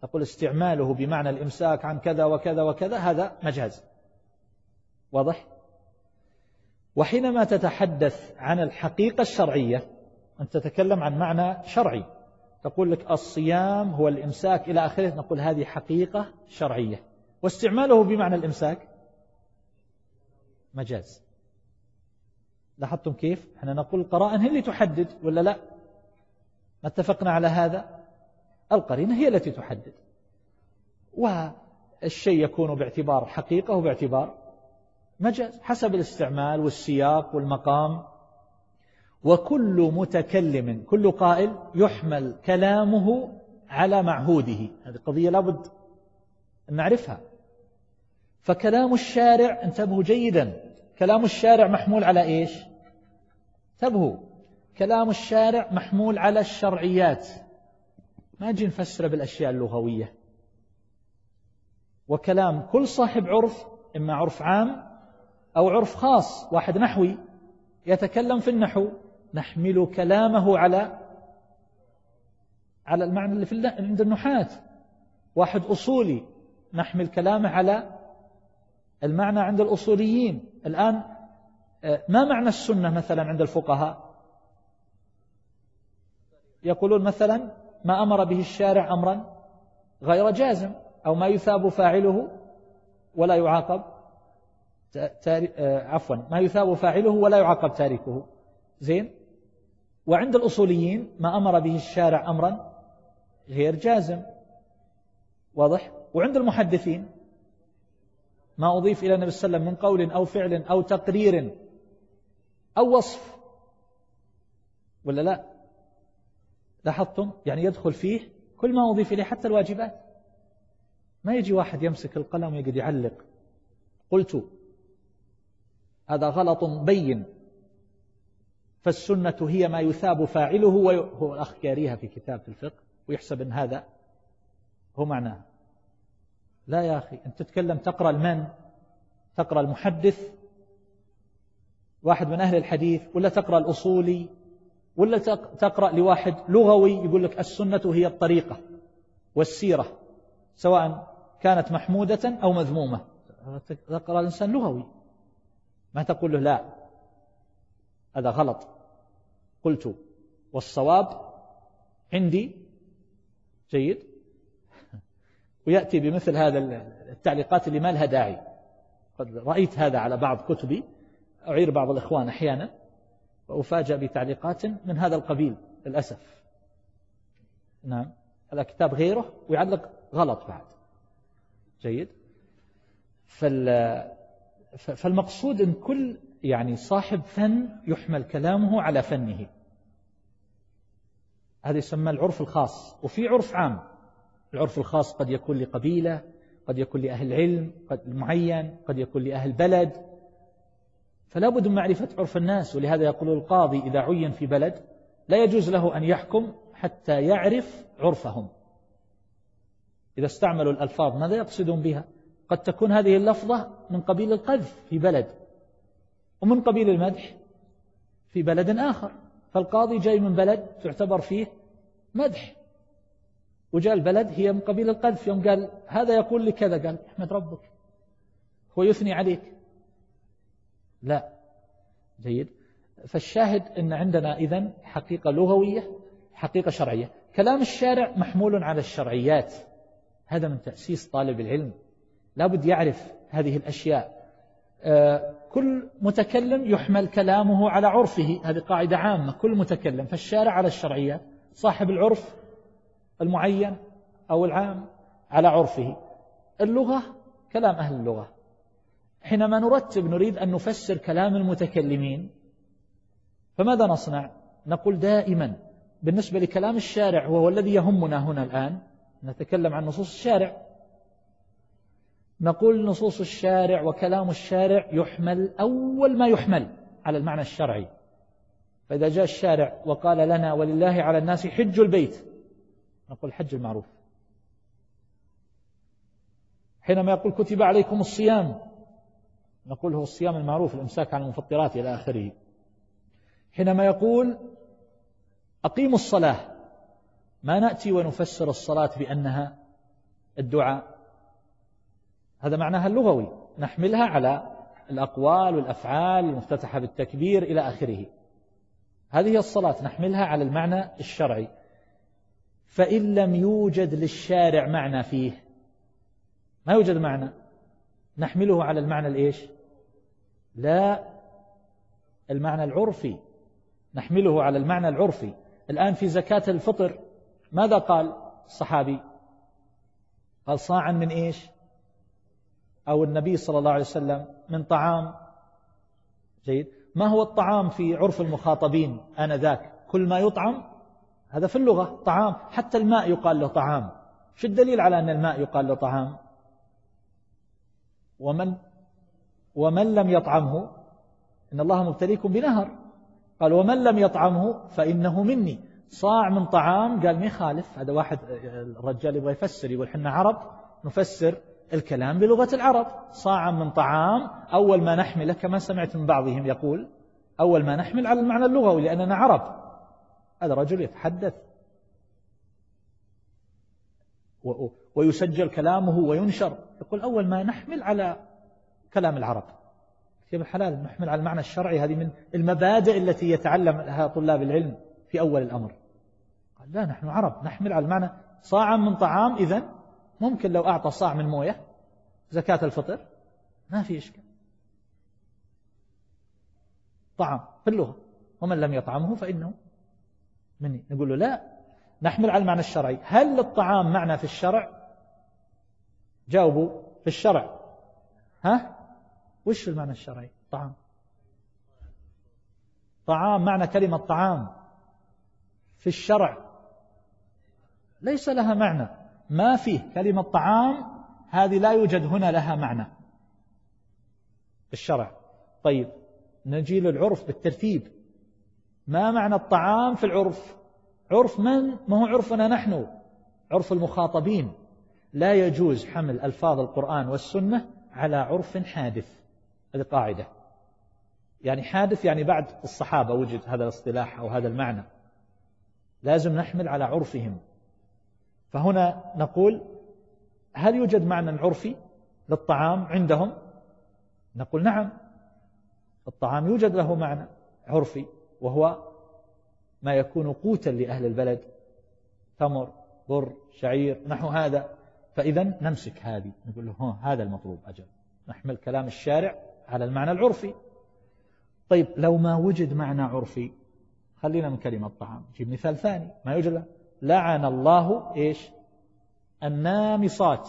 تقول استعماله بمعنى الإمساك عن كذا وكذا وكذا هذا مجاز. واضح؟ وحينما تتحدث عن الحقيقة الشرعية أنت تتكلم عن معنى شرعي. تقول لك الصيام هو الإمساك إلى آخره نقول هذه حقيقة شرعية. واستعماله بمعنى الإمساك؟ مجاز. لاحظتم كيف؟ إحنا نقول القرائن هي اللي تحدد ولا لا؟ ما اتفقنا على هذا؟ القرينة هي التي تحدد. والشيء يكون باعتبار حقيقة وباعتبار مجاز حسب الاستعمال والسياق والمقام. وكل متكلم كل قائل يحمل كلامه على معهوده. هذه قضية لابد أن نعرفها. فكلام الشارع انتبهوا جيدا كلام الشارع محمول على إيش؟ انتبهوا كلام الشارع محمول على الشرعيات. ما نجي نفسر بالأشياء اللغوية. وكلام كل صاحب عرف إما عرف عام أو عرف خاص واحد نحوي يتكلم في النحو. نحمل كلامه على على المعنى اللي في عند النحاة واحد أصولي نحمل كلامه على المعنى عند الأصوليين. الآن آه، ما معنى السنة مثلا عند الفقهاء؟ يقولون مثلا ما أمر به الشارع أمرا غير جازم أو ما يثاب فاعله ولا يعاقب آه، عفوا ما يثاب فاعله ولا يعاقب تاركه. زين؟ وعند الأصوليين ما أمر به الشارع أمرا غير جازم. واضح؟ وعند المحدثين ما أضيف إلى النبي صلى الله عليه وسلم من قول أو فعل أو تقرير أو وصف. ولا لا؟ لاحظتم؟ يعني يدخل فيه كل ما أضيف إليه حتى الواجبات. ما يجي واحد يمسك القلم ويقعد يعلق. قلت هذا غلط بين. فالسنة هي ما يثاب فاعله وهو الأخ كاريها في كتاب الفقه ويحسب أن هذا هو معناه. لا يا أخي أنت تتكلم تقرأ المن تقرأ المحدث واحد من أهل الحديث ولا تقرأ الأصولي ولا تقرأ لواحد لغوي يقول لك السنة هي الطريقة والسيرة سواء كانت محمودة أو مذمومة. تقرأ الإنسان لغوي. ما تقول له لا هذا غلط. قلت والصواب عندي. جيد. ويأتي بمثل هذا التعليقات اللي ما لها داعي. قد رأيت هذا على بعض كتبي. أعير بعض الإخوان أحيانا. وأفاجأ بتعليقات من هذا القبيل للأسف. نعم. هذا كتاب غيره ويعلق غلط بعد. جيد. فالمقصود أن كل يعني صاحب فن يحمل كلامه على فنه. هذا يسمى العرف الخاص وفي عرف عام. العرف الخاص قد يكون لقبيلة قد يكون لأهل علم قد معين قد يكون لأهل بلد. فلا بد من معرفة عرف الناس ولهذا يقول القاضي إذا عين في بلد لا يجوز له أن يحكم حتى يعرف عرفهم. إذا استعملوا الألفاظ ماذا يقصدون بها؟ قد تكون هذه اللفظة من قبيل القذف في بلد. ومن قبيل المدح في بلد آخر. فالقاضي جاي من بلد تعتبر فيه مدح. وجاء البلد هي من قبيل القذف. يوم قال هذا يقول لي كذا. قال أحمد ربك. هو يثني عليك. لا. جيد. فالشاهد إن عندنا اذا حقيقة لغوية حقيقة شرعية. كلام الشارع محمول على الشرعيات. هذا من تأسيس طالب العلم. لابد يعرف هذه الأشياء. آه، كل متكلم يحمل كلامه على عرفه. هذه قاعدة عامة. كل متكلم. فالشارع على الشرعيات صاحب العرف المعين أو العام على عرفه. اللغة كلام أهل اللغة. حينما نرتب نريد أن نفسر كلام المتكلمين فماذا نصنع؟ نقول دائما بالنسبة لكلام الشارع وهو الذي يهمنا هنا الآن نتكلم عن نصوص الشارع نقول نصوص الشارع وكلام الشارع يحمل أول ما يحمل على المعنى الشرعي. فإذا جاء الشارع وقال لنا ولله على الناس حج البيت نقول الحج المعروف. حينما يقول كتب عليكم الصيام نقول هو الصيام المعروف الإمساك عن المفطرات إلى آخره. حينما يقول أقيموا الصلاة ما نأتي ونفسر الصلاة بأنها الدعاء. هذا معناها اللغوي. نحملها على الأقوال والأفعال المفتتحة بالتكبير إلى آخره. هذه هي الصلاة نحملها على المعنى الشرعي. فإن لم يوجد للشارع معنى فيه ما يوجد معنى؟ نحمله على المعنى الإيش؟ لا المعنى العرفي. نحمله على المعنى العرفي. الآن في زكاة الفطر ماذا قال الصحابي؟ قال صاعا من إيش؟ أو النبي صلى الله عليه وسلم من طعام. جيد. ما هو الطعام في عرف المخاطبين آنذاك؟ كل ما يطعم هذا في اللغة طعام. حتى الماء يقال له طعام. شو الدليل على أن الماء يقال له طعام؟ ومن ومن لم يطعمه؟ إن الله مبتليكم بنهر. قال ومن لم يطعمه فإنه مني. صاع من طعام؟ قال ما يخالف هذا واحد الرجال يبغى يفسر يقول حنا عرب نفسر الكلام بلغة العرب. صاعا من طعام أول ما نحمله كما سمعت من بعضهم يقول أول ما نحمل على المعنى اللغوي لأننا عرب. هذا رجل يتحدث. ويسجل كلامه وينشر. يقول أول ما نحمل على كلام العرب. كيف الحلال نحمل على المعنى الشرعي. هذه من المبادئ التي يتعلمها طلاب العلم في أول الأمر. قال لا نحن عرب. نحمل على المعنى صاعا من طعام إذن ممكن لو أعطى صاع من موية زكاة الفطر ما في إشكال. طعام في اللغة ومن لم يطعمه فإنه مني. نقول له لا نحمل على المعنى الشرعي. هل للطعام معنى في الشرع؟ جاوبوا في الشرع. ها؟ وش المعنى الشرعي؟ طعام. طعام معنى كلمة طعام في الشرع. ليس لها معنى. ما فيه كلمة طعام هذه لا يوجد هنا لها معنى. الشرع طيب نجي للعرف بالترتيب. ما معنى الطعام في العرف؟ عرف من؟ ما هو عرفنا نحن؟ عرف المخاطبين. لا يجوز حمل ألفاظ القرآن والسنة على عرف حادث. هذه قاعدة. يعني حادث يعني بعد الصحابة وجد هذا الاصطلاح أو هذا المعنى. لازم نحمل على عرفهم. فهنا نقول هل يوجد معنى عرفي للطعام عندهم؟ نقول نعم. الطعام يوجد له معنى عرفي وهو ما يكون قوتا لأهل البلد. تمر بر شعير نحو هذا. فإذا نمسك هذه نقول له هذا المطلوب أجل. نحمل كلام الشارع على المعنى العرفي. طيب لو ما وجد معنى عرفي خلينا من كلمة طعام جيب مثال ثاني. ما يوجد لعن الله إيش؟ النامصات.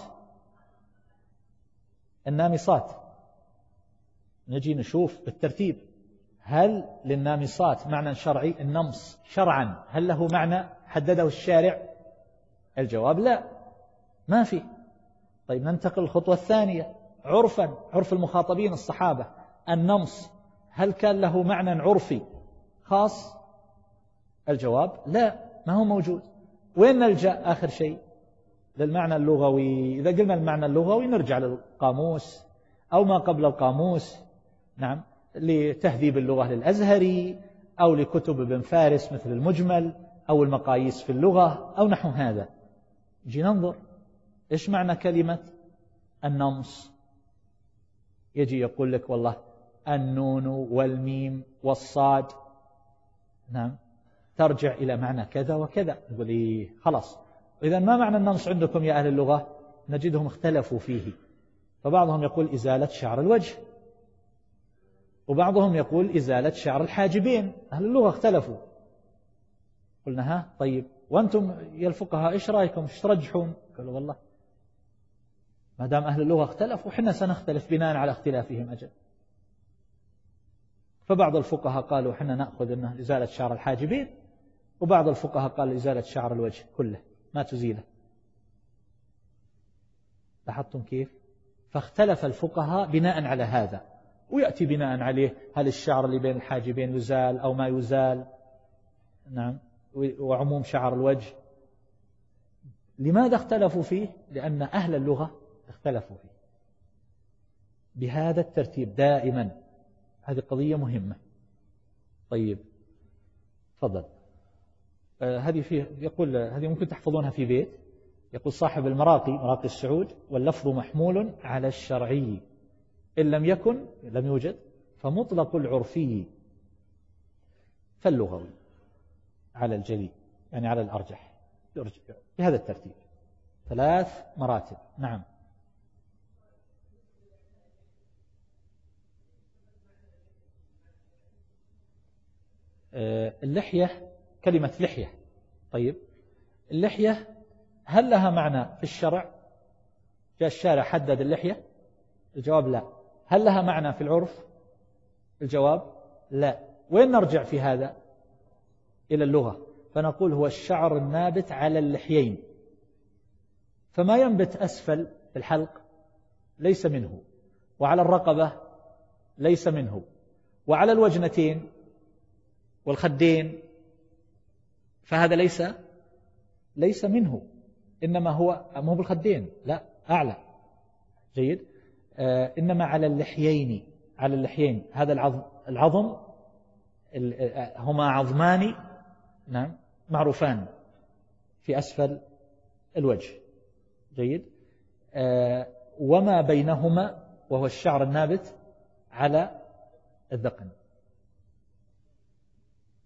النامصات. نجي نشوف بالترتيب. هل للنامصات معنى شرعي؟ النمص شرعا. هل له معنى؟ حدده الشارع؟ الجواب لا. ما في. طيب ننتقل الخطوة الثانية. عرفا. عرف المخاطبين الصحابة. النمص. هل كان له معنى عرفي خاص؟ الجواب لا. ما هو موجود. وين نلجأ آخر شيء؟ للمعنى اللغوي إذا قلنا المعنى اللغوي نرجع للقاموس أو ما قبل القاموس نعم لتهذيب اللغة للأزهري أو لكتب ابن فارس مثل المجمل أو المقاييس في اللغة أو نحو هذا. جي ننظر. إيش معنى كلمة النمص؟ يجي يقول لك والله النون والميم والصاد. نعم. ترجع إلى معنى كذا وكذا. نقول إيه خلاص إذا ما معنى النمص عندكم يا أهل اللغة؟ نجدهم اختلفوا فيه. فبعضهم يقول إزالة شعر الوجه. وبعضهم يقول إزالة شعر الحاجبين. أهل اللغة اختلفوا. قلنا ها طيب وأنتم يا الفقهاء إيش رأيكم؟ إيش ترجحون؟ قالوا والله ما دام أهل اللغة اختلفوا حنا سنختلف بناء على اختلافهم أجل. فبعض الفقهاء قالوا حنا نأخذ أنه إزالة شعر الحاجبين. وبعض الفقهاء قال إزالة شعر الوجه كله ما تزيله. لاحظتم كيف؟ فاختلف الفقهاء بناء على هذا ويأتي بناء عليه هل الشعر اللي بين الحاجبين يزال أو ما يزال؟ نعم. وعموم شعر الوجه. لماذا اختلفوا فيه؟ لأن أهل اللغة اختلفوا فيه. بهذا الترتيب دائما. هذه قضية مهمة. طيب تفضل. هذه فيه يقول هذه ممكن تحفظونها في بيت. يقول صاحب المراقي مراقي السعود واللفظ محمول على الشرعي. إن لم يكن لم يوجد فمطلق العرفي فاللغوي على الجلي يعني على الأرجح بهذا الترتيب. ثلاث مراتب. نعم. آه، اللحية كلمة لحية. طيب اللحية هل لها معنى في الشرع؟ جاء الشارع حدد اللحية؟ الجواب لا. هل لها معنى في العرف؟ الجواب لا. وين نرجع في هذا؟ إلى اللغة. فنقول هو الشعر النابت على اللحيين. فما ينبت أسفل الحلق ليس منه وعلى الرقبة ليس منه وعلى الوجنتين والخدين فهذا ليس ليس منه إنما هو مو بالخدين؟ لا أعلى. جيد. آه إنما على اللحيين على اللحيين. هذا العظم العظم آه، هما عظمان نعم معروفان في أسفل الوجه. جيد. آه وما بينهما وهو الشعر النابت على الذقن.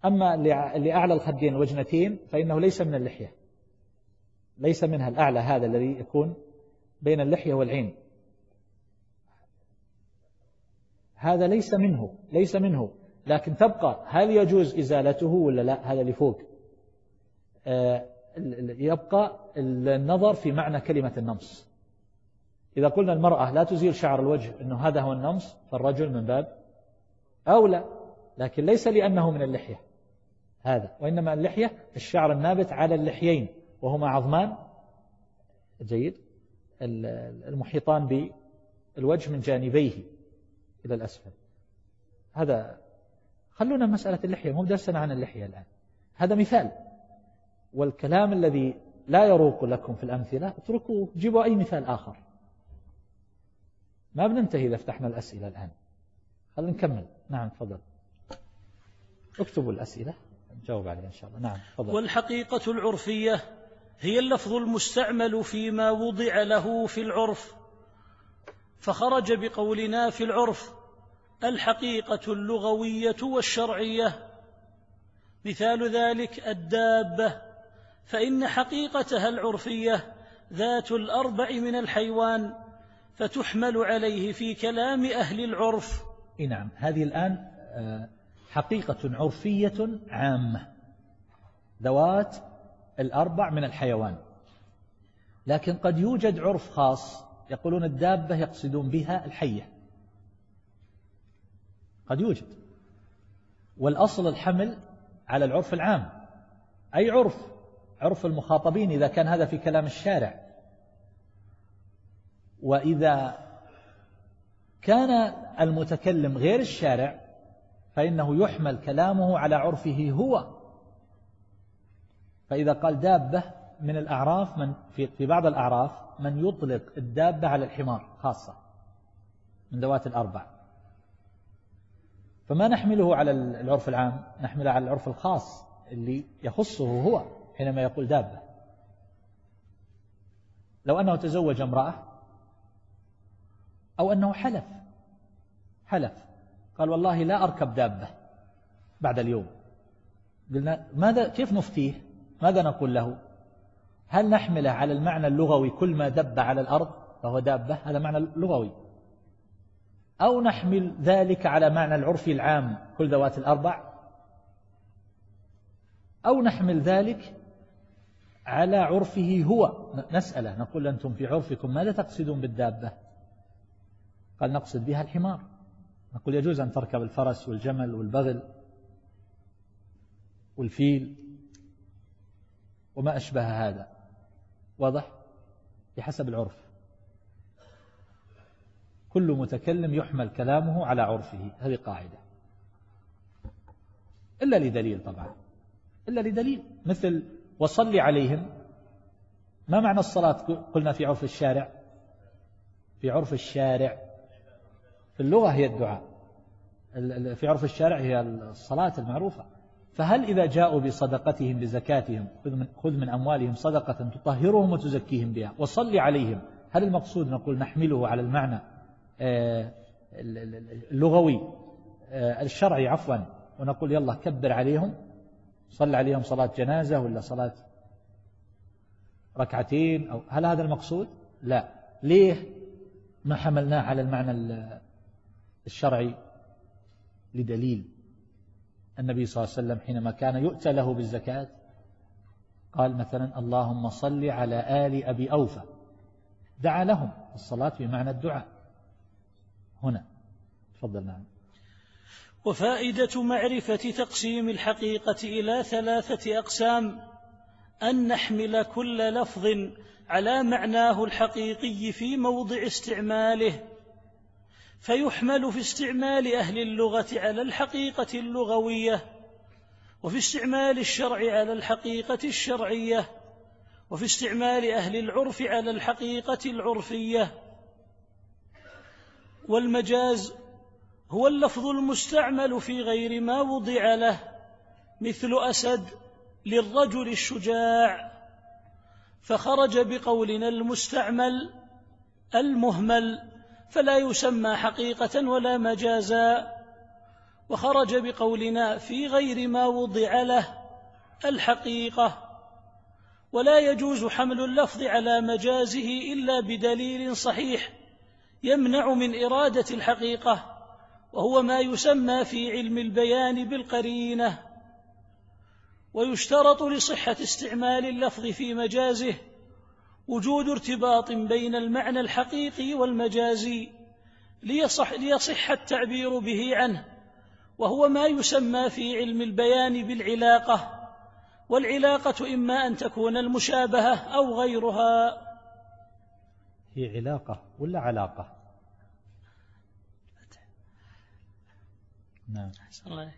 أما لأعلى الخدين والوجنتين فإنه ليس من اللحية. ليس منها الأعلى هذا الذي يكون بين اللحية والعين. هذا ليس منه ليس منه. لكن تبقى هل يجوز إزالته ولا لا؟ هذا اللي فوق. آه، يبقى النظر في معنى كلمة النمص. إذا قلنا المرأة لا تزيل شعر الوجه أنه هذا هو النمص فالرجل من باب أولى. لكن ليس لأنه من اللحية. هذا. وإنما اللحية الشعر النابت على اللحيين وهما عظمان. جيد. المحيطان بالوجه من جانبيه إلى الأسفل. هذا خلونا مسألة اللحية مو درسنا عن اللحية الآن. هذا مثال. والكلام الذي لا يروق لكم في الأمثلة اتركوا جيبوا أي مثال آخر. ما بننتهي إذا فتحنا الأسئلة الآن. خلينا نكمل. نعم تفضل. اكتبوا الأسئلة. نجاوب عليها إن شاء الله. نعم تفضل. والحقيقة العرفية هي اللفظ المستعمل فيما وضع له في العرف فخرج بقولنا في العرف الحقيقة اللغوية والشرعية. مثال ذلك الدابة فإن حقيقتها العرفية ذات الأربع من الحيوان فتحمل عليه في كلام أهل العرف. نعم هذه الآن آه، حقيقة عرفية عامة. ذوات الأربع من الحيوان. لكن قد يوجد عرف خاص يقولون الدابة يقصدون بها الحية. قد يوجد. والأصل الحمل على العرف العام. أي عرف؟ عرف المخاطبين إذا كان هذا في كلام الشارع. وإذا كان المتكلم غير الشارع فإنه يحمل كلامه على عرفه هو. فإذا قال دابة من الأعراف من في, في بعض الأعراف من يطلق الدابة على الحمار خاصة من ذوات الأربع. فما نحمله على العرف العام؟ نحمله على العرف الخاص اللي يخصه هو حينما يقول دابة. لو أنه تزوج امرأة أو أنه حلف حلف. قال والله لا أركب دابة بعد اليوم. قلنا ماذا كيف نفتيه؟ ماذا نقول له؟ هل نحمله على المعنى اللغوي كل ما دب على الأرض؟ فهو دابة هذا معنى لغوي. أو نحمل ذلك على معنى العرف العام كل ذوات الأربع؟ أو نحمل ذلك على عرفه هو. نسأله نقول أنتم في عرفكم ماذا تقصدون بالدابة؟ قال نقصد بها الحمار. نقول يجوز أن تركب الفرس والجمل والبغل والفيل وما أشبه هذا. واضح؟ بحسب العرف. كل متكلم يحمل كلامه على عرفه. هذه قاعدة. إلا لدليل طبعا. إلا لدليل. مثل وصلي عليهم. ما معنى الصلاة؟ قلنا في عرف الشارع. في عرف الشارع. في اللغة هي الدعاء. في عرف الشارع هي الصلاة المعروفة. فهل إذا جاءوا بصدقتهم بزكاتهم خذ من, أموالهم صدقة تطهرهم وتزكيهم بها وصل عليهم هل المقصود نقول نحمله على المعنى آه، اللغوي آه، الشرعي عفوا ونقول يلا كبر عليهم صل عليهم صلاة جنازة ولا صلاة ركعتين أو هل هذا المقصود؟ لا. ليه ما حملناه على المعنى الشرعي لدليل النبي صلى الله عليه وسلم حينما كان يؤتى له بالزكاة قال مثلا اللهم صل على آل أبي أوفى. دعا لهم الصلاة بمعنى الدعاء. هنا. تفضل نعم. وفائدة معرفة تقسيم الحقيقة إلى ثلاثة أقسام أن نحمل كل لفظ على معناه الحقيقي في موضع استعماله. فيحمل في استعمال أهل اللغة على الحقيقة اللغوية وفي استعمال الشرع على الحقيقة الشرعية وفي استعمال أهل العرف على الحقيقة العرفية. والمجاز هو اللفظ المستعمل في غير ما وضع له مثل أسد للرجل الشجاع. فخرج بقولنا المستعمل المهمل. فلا يسمى حقيقة ولا مجازا. وخرج بقولنا في غير ما وضع له الحقيقة. ولا يجوز حمل اللفظ على مجازه إلا بدليل صحيح يمنع من إرادة الحقيقة وهو ما يسمى في علم البيان بالقرينة. ويشترط لصحة استعمال اللفظ في مجازه وجود ارتباط بين المعنى الحقيقي والمجازي ليصح, ليصح التعبير به عنه وهو ما يسمى في علم البيان بالعلاقة والعلاقة إما أن تكون المشابهة أو غيرها. هي علاقة ولا علاقة؟ نعم. الله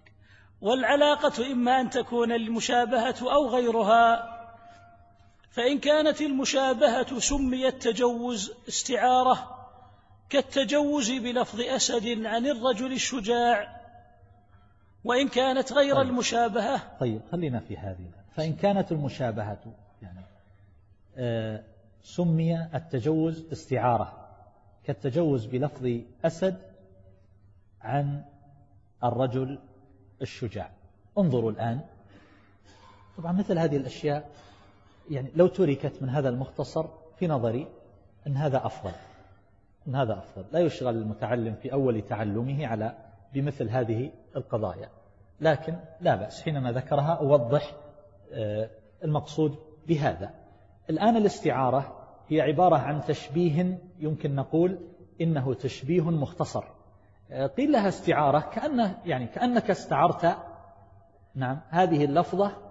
والعلاقة إما أن تكون المشابهة أو غيرها. فإن كانت المشابهة سميت تجوز استعارة كالتجوز بلفظ أسد عن الرجل الشجاع وإن كانت غير طيب. المشابهة. طيب خلينا في هذه. فإن كانت المشابهة يعني آه سمي التجوز استعارة كالتجوز بلفظ أسد عن الرجل الشجاع. انظروا الآن. طبعا مثل هذه الأشياء يعني لو تركت من هذا المختصر في نظري أن هذا أفضل أن هذا أفضل. لا يشغل المتعلم في أول تعلمه على بمثل هذه القضايا. لكن لا بأس حينما ذكرها أوضح آه، المقصود بهذا. الآن الاستعارة هي عبارة عن تشبيه يمكن نقول إنه تشبيه مختصر. آه، قيل لها استعارة كأنه يعني كأنك استعرت نعم هذه اللفظة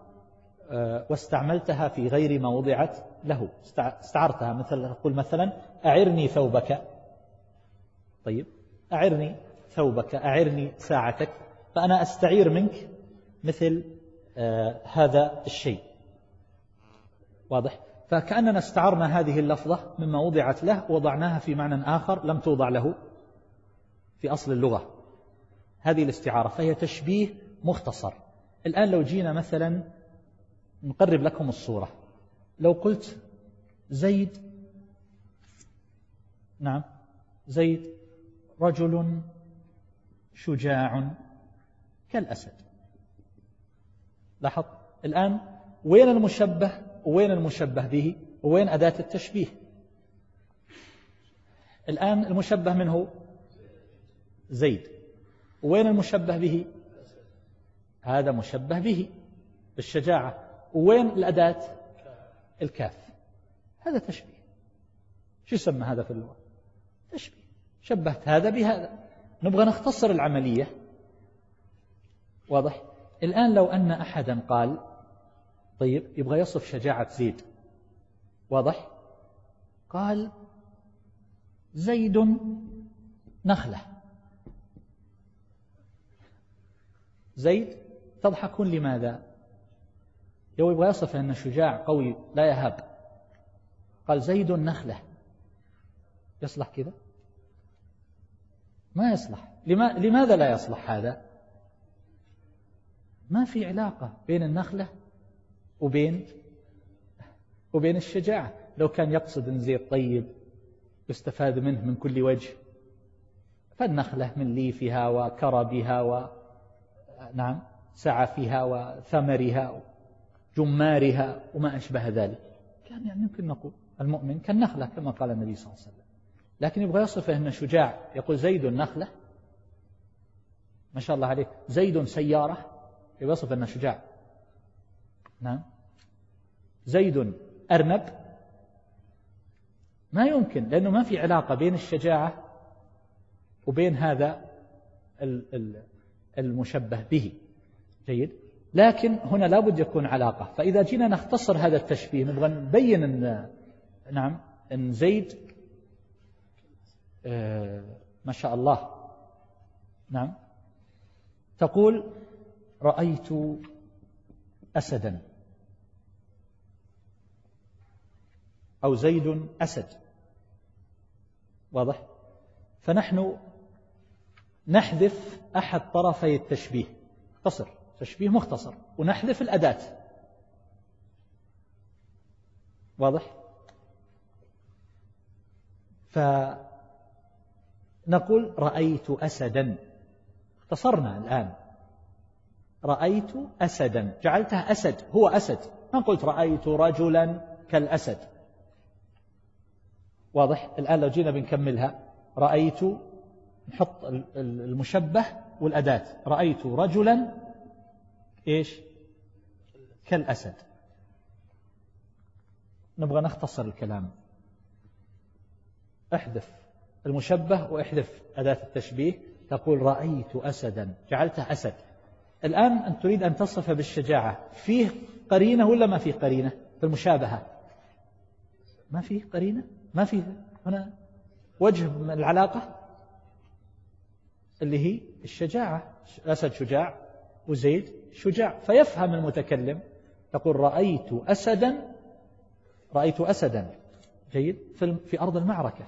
واستعملتها في غير ما وضعت له استعرتها مثل تقول مثلا أعرني ثوبك. طيب أعرني ثوبك أعرني ساعتك فأنا أستعير منك مثل آه هذا الشيء. واضح؟ فكأننا استعرنا هذه اللفظة مما وضعت له وضعناها في معنى آخر لم توضع له في أصل اللغة. هذه الاستعارة فهي تشبيه مختصر. الآن لو جينا مثلا نقرب لكم الصورة. لو قلت زيد نعم زيد رجل شجاع كالأسد. لاحظ؟ الآن وين المشبه؟ وين المشبه به؟ وين أداة التشبيه؟ الآن المشبه منه زيد. وين المشبه به؟ هذا مشبه به بالشجاعة. وين الأداة؟ الكاف. هذا تشبيه. شو يسمى هذا في اللغة؟ تشبيه. شبهت هذا بهذا. نبغى نختصر العملية. واضح؟ الآن لو أن أحدا قال طيب يبغى يصف شجاعة زيد. واضح؟ قال زيد نخلة. زيد تضحكون لماذا؟ لو يبغى يصف أن شجاع قوي لا يهاب. قال زيد نخلة. يصلح كذا ما يصلح. لماذا لا يصلح هذا؟ ما في علاقة بين النخلة وبين وبين الشجاعة. لو كان يقصد أن زيد طيب يستفاد منه من كل وجه. فالنخلة من ليفها وكربها و نعم سعفها وثمرها. جمارها وما أشبه ذلك. كان يعني يمكن نقول المؤمن كالنخلة كما قال النبي صلى الله عليه وسلم. لكن يبغى يصفه أنه شجاع يقول زيد النخلة ما شاء الله عليك. زيد سيارة يوصف أنه شجاع. نعم. زيد أرنب. ما يمكن لأنه ما في علاقة بين الشجاعة وبين هذا المشبه به. جيد؟ لكن هنا لابد يكون علاقة. فإذا جينا نختصر هذا التشبيه نبغى نبين أن نعم أن زيد آه ما شاء الله. نعم. تقول رأيت أسدا. أو زيد أسد. واضح؟ فنحن نحذف أحد طرفي التشبيه. اختصر تشبيه مختصر ونحذف الأداة. واضح؟ فنقول رأيت أسدا. اختصرنا الآن. رأيت أسدا. جعلتها أسد هو أسد. ما قلت رأيت رجلا كالأسد. واضح؟ الآن لو جينا بنكملها. رأيت نحط المشبه والأداة. رأيت رجلا إيش؟ كالأسد. نبغى نختصر الكلام. احذف. المشبه واحذف أداة التشبيه. تقول رأيت أسدا. جعلته أسد. الآن أنت تريد أن تصف بالشجاعة فيه قرينة ولا ما فيه قرينة في المشابهة؟ ما فيه قرينة؟ ما فيه هنا وجه من العلاقة؟ اللي هي الشجاعة. أسد شجاع. وزيد شجاع فيفهم المتكلم تقول رأيت أسدا رأيت أسدا جيد في أرض المعركة.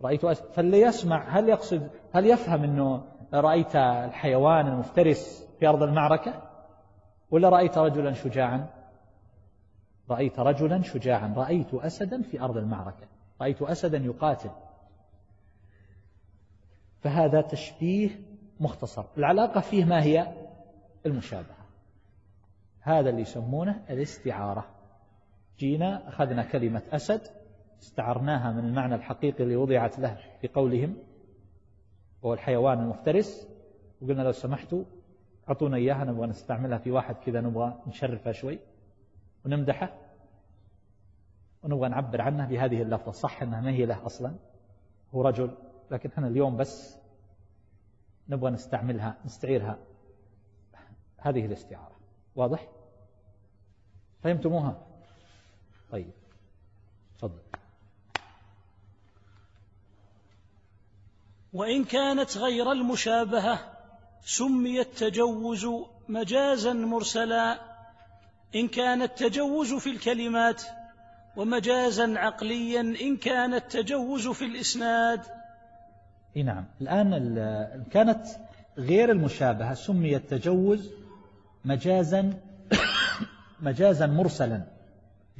رأيت أسد فاللي يسمع هل يقصد هل يفهم أنه رأيت الحيوان المفترس في أرض المعركة؟ ولا رأيت رجلا شجاعا؟ رأيت رجلا شجاعا رأيت أسدا في أرض المعركة رأيت أسدا يقاتل. فهذا تشبيه مختصر. العلاقة فيه ما هي؟ المشابهة. هذا اللي يسمونه الاستعارة. جينا أخذنا كلمة أسد استعرناها من المعنى الحقيقي اللي وضعت له في قولهم. وهو الحيوان المفترس. وقلنا لو سمحتوا أعطونا إياها نبغى نستعملها في واحد كذا نبغى نشرفها شوي ونمدحه ونبغى نعبر عنه بهذه اللفظة. صح أنها ما هي له أصلا. هو رجل. لكن إحنا اليوم بس نبغى نستعملها نستعيرها. هذه الاستعارة. واضح؟ فهمتموها؟ طيب. تفضل. وإن كانت غير المشابهة سمي التجوز مجازا مرسلا. إن كان التجوز في الكلمات ومجازا عقليا إن كان التجوز في الإسناد نعم. الآن كانت غير المشابهة سمي التجوز مجازا مجازا مرسلا.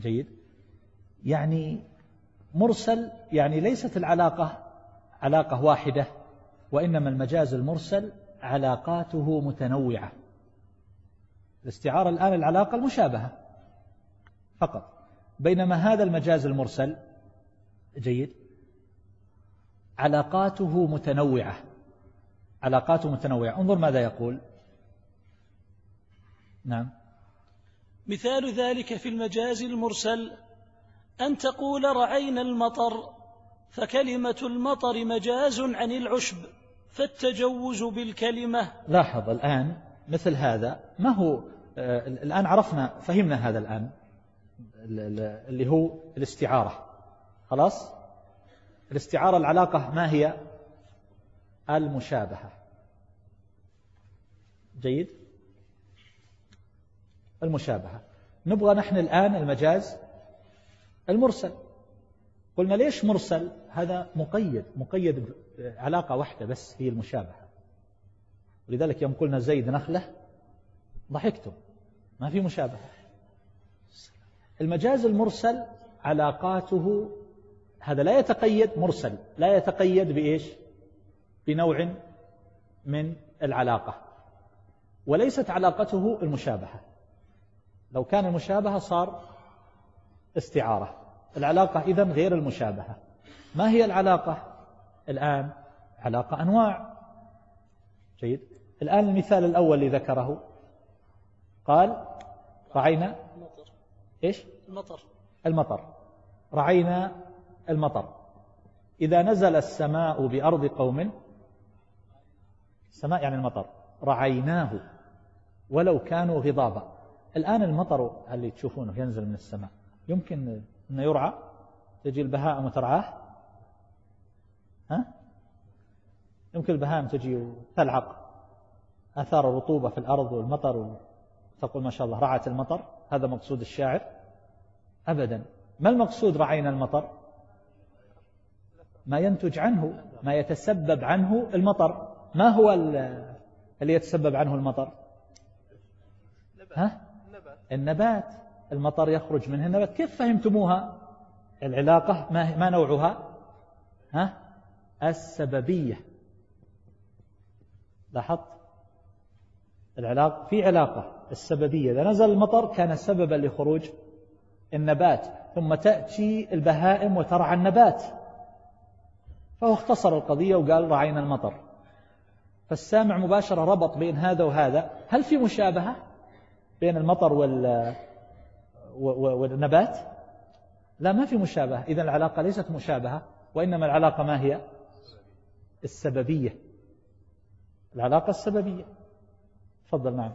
جيد. يعني مرسل يعني ليست العلاقة علاقة واحدة وإنما المجاز المرسل علاقاته متنوعة. الاستعارة الآن العلاقة المشابهة فقط. بينما هذا المجاز المرسل جيد. علاقاته متنوعة. علاقاته متنوعة. انظر ماذا يقول. نعم. مثال ذلك في المجاز المرسل. أن تقول رعينا المطر فكلمة المطر مجاز عن العشب فالتجوز بالكلمة. لاحظ الآن مثل هذا. ما هو آه الآن عرفنا فهمنا هذا الآن اللي هو الاستعارة. خلاص؟ الاستعارة العلاقة ما هي؟ المشابهة. جيد؟ المشابهة. نبغى نحن الآن المجاز؟ المرسل. قلنا ليش مرسل؟ هذا مقيد مقيد علاقة واحدة بس هي المشابهة. ولذلك يوم قلنا زيد نخلة ضحكتم. ما في مشابهة. المجاز المرسل علاقاته هذا لا يتقيد مرسل لا يتقيد بإيش؟ بنوع من العلاقة. وليست علاقته المشابهة. لو كان المشابهة صار استعارة. العلاقة إذن غير المشابهة. ما هي العلاقة؟ الآن علاقة أنواع. جيد؟ الآن المثال الأول اللي ذكره. قال رعينا. المطر. إيش؟ المطر. المطر. رعينا المطر. إذا نزل السماء بأرض قوم السماء يعني المطر رعيناه ولو كانوا غضابا. الآن المطر اللي تشوفونه ينزل من السماء؟ يمكن أنه يرعى؟ تجي البهائم وترعاه ها؟ يمكن البهائم تجي وتلعق. آثار الرطوبة في الأرض والمطر وتقول ما شاء الله رعت المطر. هذا مقصود الشاعر. أبدا. ما المقصود رعينا المطر؟ ما ينتج عنه ما يتسبب عنه المطر. ما هو اللي يتسبب عنه المطر؟ ها؟ النبات. المطر يخرج منه النبات. كيف فهمتموها؟ العلاقة ما, ما نوعها؟ ها؟ السببية. لاحظت؟ العلاقة في علاقة السببية. إذا نزل المطر كان سببا لخروج النبات ثم تأتي البهائم وترعى النبات. فهو اختصر القضية وقال رعينا المطر. فالسامع مباشرة ربط بين هذا وهذا. هل في مشابهة بين المطر وال والنبات؟ لا ما في مشابهة. إذا العلاقة ليست مشابهة وإنما العلاقة ما هي؟ السببية. العلاقة السببية. تفضل نعم.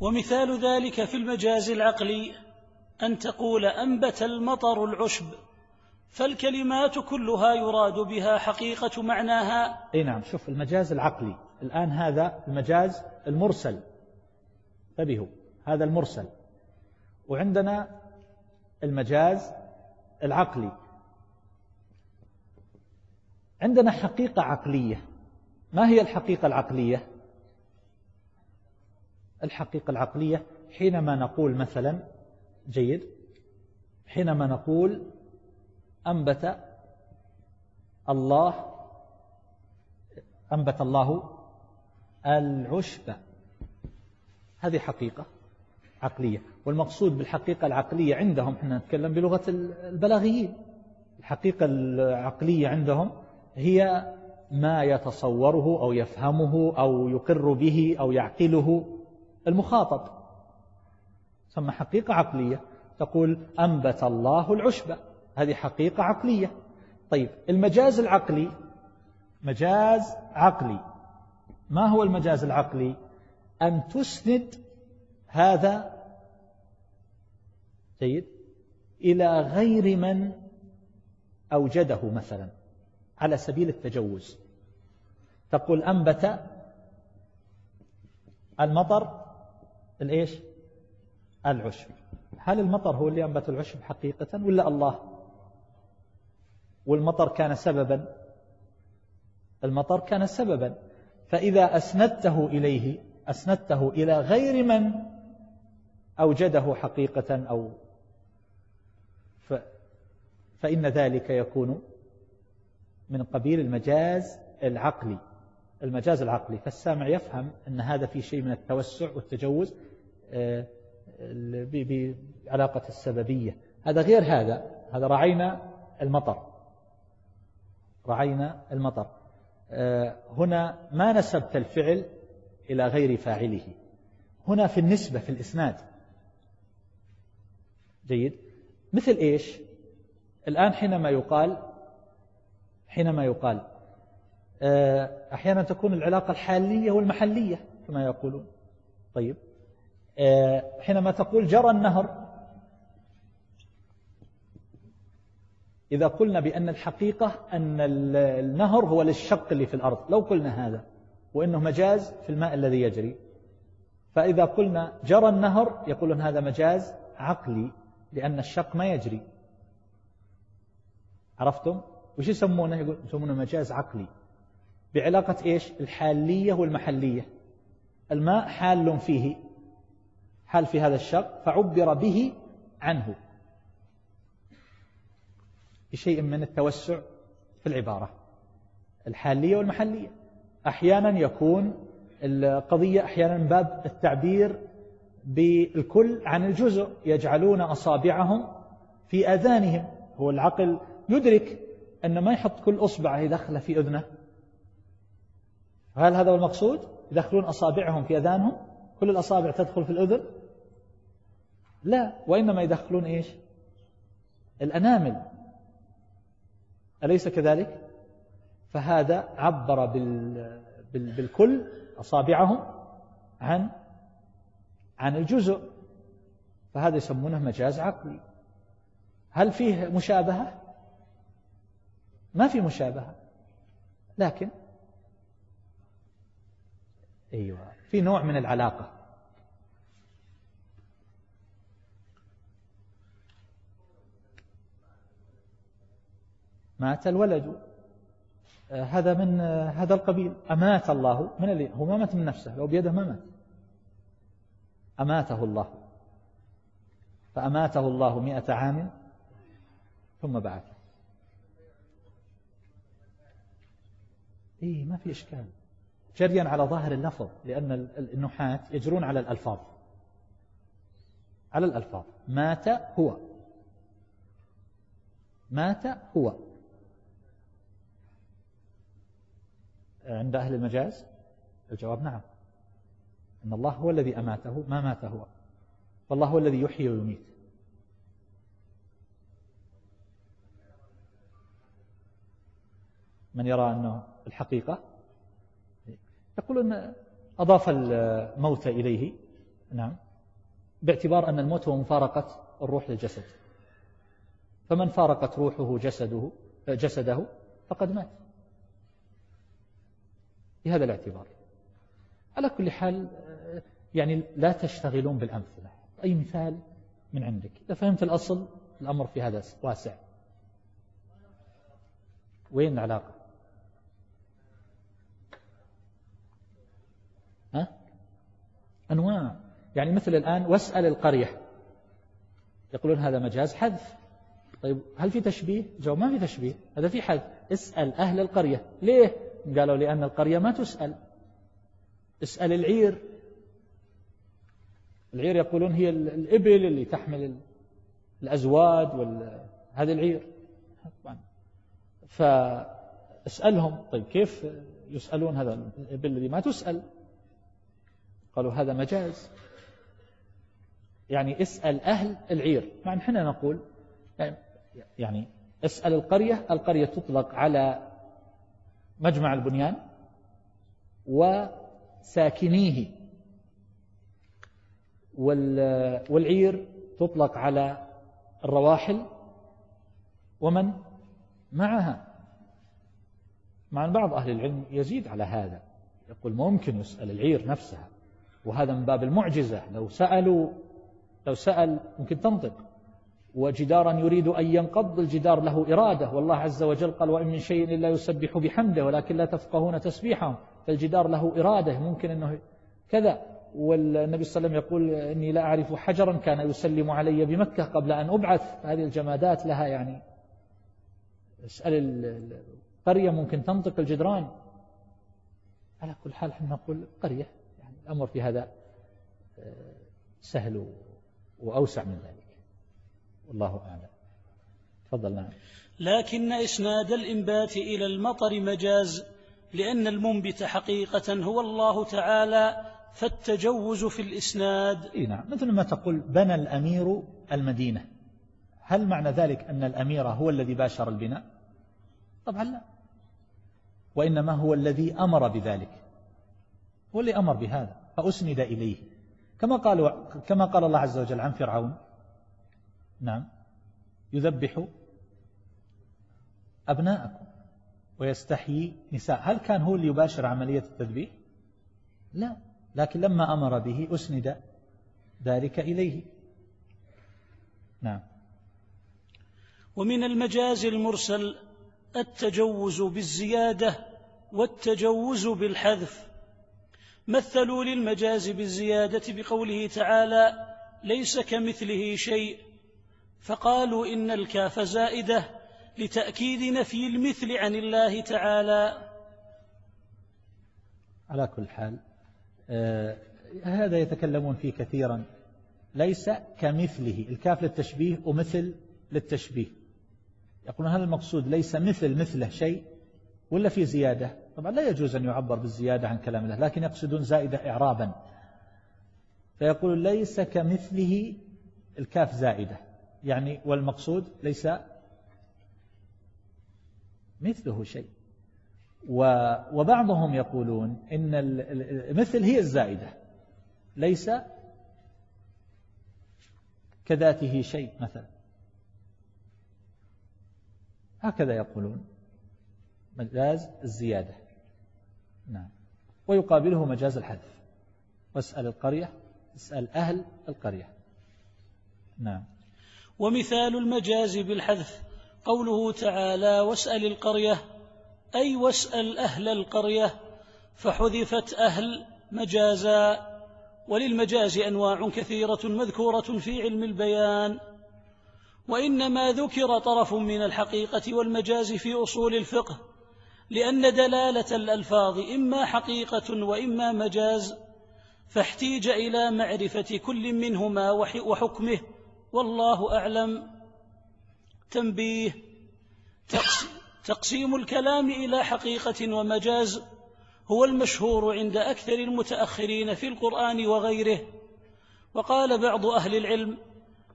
ومثال ذلك في المجاز العقلي أن تقول أنبت المطر العشب. فالكلمات كلها يراد بها حقيقة معناها. أي نعم شوف المجاز العقلي. الآن هذا المجاز المرسل. انتبهوا هذا المرسل. وعندنا المجاز العقلي. عندنا حقيقة عقلية. ما هي الحقيقة العقلية؟ الحقيقة العقلية حينما نقول مثلا جيد حينما نقول أنبت الله أنبت الله العشب. هذه حقيقة عقلية والمقصود بالحقيقة العقلية عندهم إحنا نتكلم بلغة البلاغيين. الحقيقة العقلية عندهم هي ما يتصوره أو يفهمه أو يقر به أو يعقله المخاطب. ثم حقيقة عقلية تقول أنبت الله العشب. هذه حقيقة عقلية. طيب المجاز العقلي مجاز عقلي. ما هو المجاز العقلي؟ أن تسند هذا جيد إلى غير من أوجده مثلا على سبيل التجوز. تقول أنبت المطر الإيش؟ العشب. هل المطر هو اللي أنبت العشب حقيقة ولا الله؟ والمطر كان سببا. المطر كان سببا. فإذا أسندته إليه أسندته إلى غير من أوجده حقيقة أو ف فإن ذلك يكون من قبيل المجاز العقلي. المجاز العقلي. فالسامع يفهم أن هذا في شيء من التوسع والتجوز آه، بعلاقة السببية. هذا غير هذا. هذا رعينا المطر. رعينا المطر. آه، هنا ما نسبت الفعل إلى غير فاعله. هنا في النسبة في الإسناد. جيد. مثل إيش؟ الآن حينما يقال حينما يقال آه، أحيانا تكون العلاقة الحالية والمحلية كما يقولون. طيب. آه، حينما تقول جرى النهر إذا قلنا بأن الحقيقة أن النهر هو للشق اللي في الأرض لو قلنا هذا وإنه مجاز في الماء الذي يجري فإذا قلنا جرى النهر يقولون هذا مجاز عقلي لأن الشق ما يجري عرفتم؟ وش يسمونه؟ يسمونه مجاز عقلي بعلاقة إيش؟ الحالية والمحلية الماء حال فيه حال في هذا الشق فعبر به عنه بشيء من التوسع في العبارة الحالية والمحلية. أحيانا يكون القضية أحيانا باب التعبير بالكل عن الجزء يجعلون أصابعهم في أذانهم. هو العقل يدرك أن ما يحط كل أصبع يدخله في أذنه. هل هذا هو المقصود؟ يدخلون أصابعهم في أذانهم؟ كل الأصابع تدخل في الأذن؟ لا وإنما يدخلون إيش؟ الأنامل. أليس كذلك؟ فهذا عبر بالكل أصابعهم عن عن الجزء. فهذا يسمونه مجاز عقلي. هل فيه مشابهة؟ ما في مشابهة. لكن أيوة في نوع من العلاقة. مات الولد. آه، هذا من آه، هذا القبيل. أمات الله من اللي هو ما مات من نفسه لو بيده ما مات. أماته الله. فأماته الله مئة عام ثم بعثه إيه ما في إشكال. جريا على ظاهر اللفظ لأن النحاة يجرون على الألفاظ. على الألفاظ. مات هو. مات هو. عند أهل المجاز؟ الجواب نعم. أن الله هو الذي أماته ما مات هو. والله هو الذي يحيي ويميت. من يرى أنه الحقيقة؟ يقول أن أضاف الموت إليه. نعم. باعتبار أن الموت هو مفارقة الروح للجسد. فمن فارقت روحه جسده جسده فقد مات. بهذا الاعتبار. على كل حال يعني لا تشتغلون بالأمثلة. أي مثال من عندك؟ إذا فهمت الأصل الأمر في هذا واسع. وين العلاقة؟ ها؟ أنواع. يعني مثل الآن واسأل القرية. يقولون هذا مجاز حذف. طيب هل في تشبيه؟ جواب ما في تشبيه. هذا في حذف. اسأل أهل القرية. ليه؟ قالوا لأن القرية ما تسأل. اسأل العير. العير يقولون هي الإبل اللي تحمل الأزواد هذه العير. فاسألهم. طيب كيف يسألون هذا الإبل الذي ما تسأل؟ قالوا هذا مجاز. يعني اسأل أهل العير. مع أن نقول يعني اسأل القرية. القرية تطلق على مجمع البنيان وساكنيه. والعير تطلق على الرواحل ومن معها. مع بعض أهل العلم يزيد على هذا. يقول ممكن يسأل العير نفسها. وهذا من باب المعجزة. لو سألوا لو سأل ممكن تنطق. وجدارا يريد أن ينقض الجدار له إرادة. والله عز وجل قال وإن من شيء إلا يسبح بحمده ولكن لا تفقهون تسبيحهم. فالجدار له إرادة. ممكن أنه كذا. والنبي صلى الله عليه وسلم يقول إني لا أعرف حجرا كان يسلم علي بمكة قبل أن أبعث. هذه الجمادات لها يعني أسأل القرية ممكن تنطق الجدران. على كل حال إحنا نقول قرية. يعني الأمر في هذا آه، سهل وأوسع من ذلك. والله أعلم. تفضل نعم. لكن إسناد الإنبات إلى المطر مجاز لأن المنبت حقيقة هو الله تعالى فالتجوز في الإسناد. إيه نعم. مثل ما تقول بنى الأمير المدينة. هل معنى ذلك أن الأمير هو الذي باشر البناء؟ طبعا لا. وإنما هو الذي أمر بذلك. هو اللي أمر بهذا فأسند إليه. كما قال كما قال الله عز وجل عن فرعون نعم. يذبح أبناءكم ويستحيي نساء. هل كان هو اللي يباشر عملية التذبيح؟ لا. لكن لما أمر به أسند ذلك إليه. نعم. ومن المجاز المرسل التجوز بالزيادة والتجوز بالحذف. مثلوا للمجاز بالزيادة بقوله تعالى ليس كمثله شيء فقالوا إن الكاف زائدة لتأكيد نفي المثل عن الله تعالى. على كل حال آه هذا يتكلمون فيه كثيرا. ليس كمثله. الكاف للتشبيه ومثل للتشبيه. يقولون هذا المقصود ليس مثل مثله شيء ولا في زيادة؟ طبعا لا يجوز أن يعبر بالزيادة عن كلام الله لكن يقصدون زائدة إعرابا. فيقول ليس كمثله الكاف زائدة. يعني والمقصود ليس مثله شيء. وبعضهم يقولون إن مثل هي الزائدة ليس كذاته شيء مثلا. هكذا يقولون مجاز الزيادة. نعم. ويقابله مجاز الحذف. واسأل القرية اسأل أهل القرية. نعم. ومثال المجاز بالحذف. قوله تعالى واسأل القرية أي واسأل أهل القرية فحذفت أهل مجازا. وللمجاز أنواع كثيرة مذكورة في علم البيان. وإنما ذكر طرف من الحقيقة والمجاز في أصول الفقه لأن دلالة الألفاظ إما حقيقة وإما مجاز فاحتيج إلى معرفة كل منهما وحكمه والله أعلم. تنبيه. تقسيم الكلام إلى حقيقة ومجاز هو المشهور عند أكثر المتأخرين في القرآن وغيره. وقال بعض أهل العلم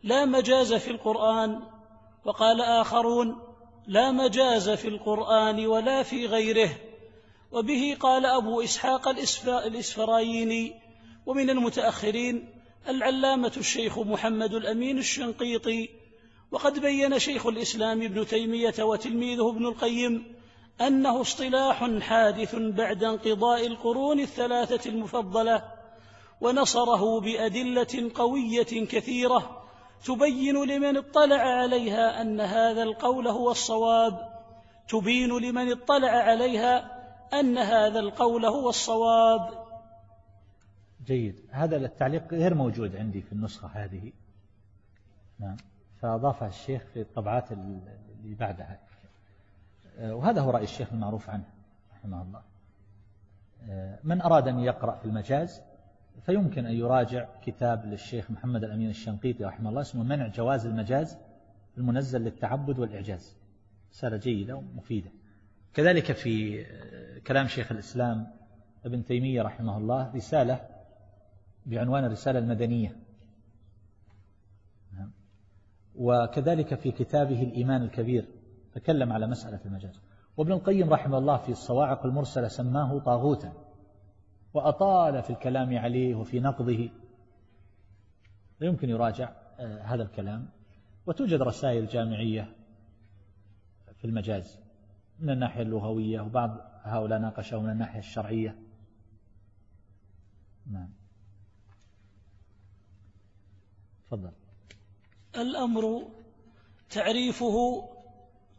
لا مجاز في القرآن وقال آخرون لا مجاز في القرآن ولا في غيره. وبه قال أبو إسحاق الإسفرايني ومن المتأخرين العلامة الشيخ محمد الأمين الشنقيطي وقد بين شيخ الإسلام ابن تيمية وتلميذه ابن القيم أنه اصطلاح حادث بعد انقضاء القرون الثلاثة المفضلة ونصره بأدلة قوية كثيرة تبين لمن اطلع عليها أن هذا القول هو الصواب تبين لمن اطلع عليها أن هذا القول هو الصواب. جيد. هذا التعليق غير موجود عندي في النسخة هذه. نعم. فأضافها الشيخ في الطبعات اللي بعدها. وهذا هو رأي الشيخ المعروف عنه رحمه الله. من أراد أن يقرأ في المجاز فيمكن أن يراجع كتاب للشيخ محمد الأمين الشنقيطي رحمه الله اسمه منع جواز المجاز المنزل للتعبد والإعجاز. رسالة جيدة ومفيدة. كذلك في كلام شيخ الإسلام ابن تيمية رحمه الله رسالة بعنوان الرسالة المدنية. نعم. وكذلك في كتابه الإيمان الكبير تكلم على مسألة المجاز. وابن القيم رحمه الله في الصواعق المرسلة سماه طاغوتا وأطال في الكلام عليه وفي نقضه. يمكن يراجع آه، هذا الكلام. وتوجد رسائل جامعية في المجاز من الناحية اللغوية وبعض هؤلاء ناقشوا من الناحية الشرعية. نعم. تفضل. الأمر تعريفه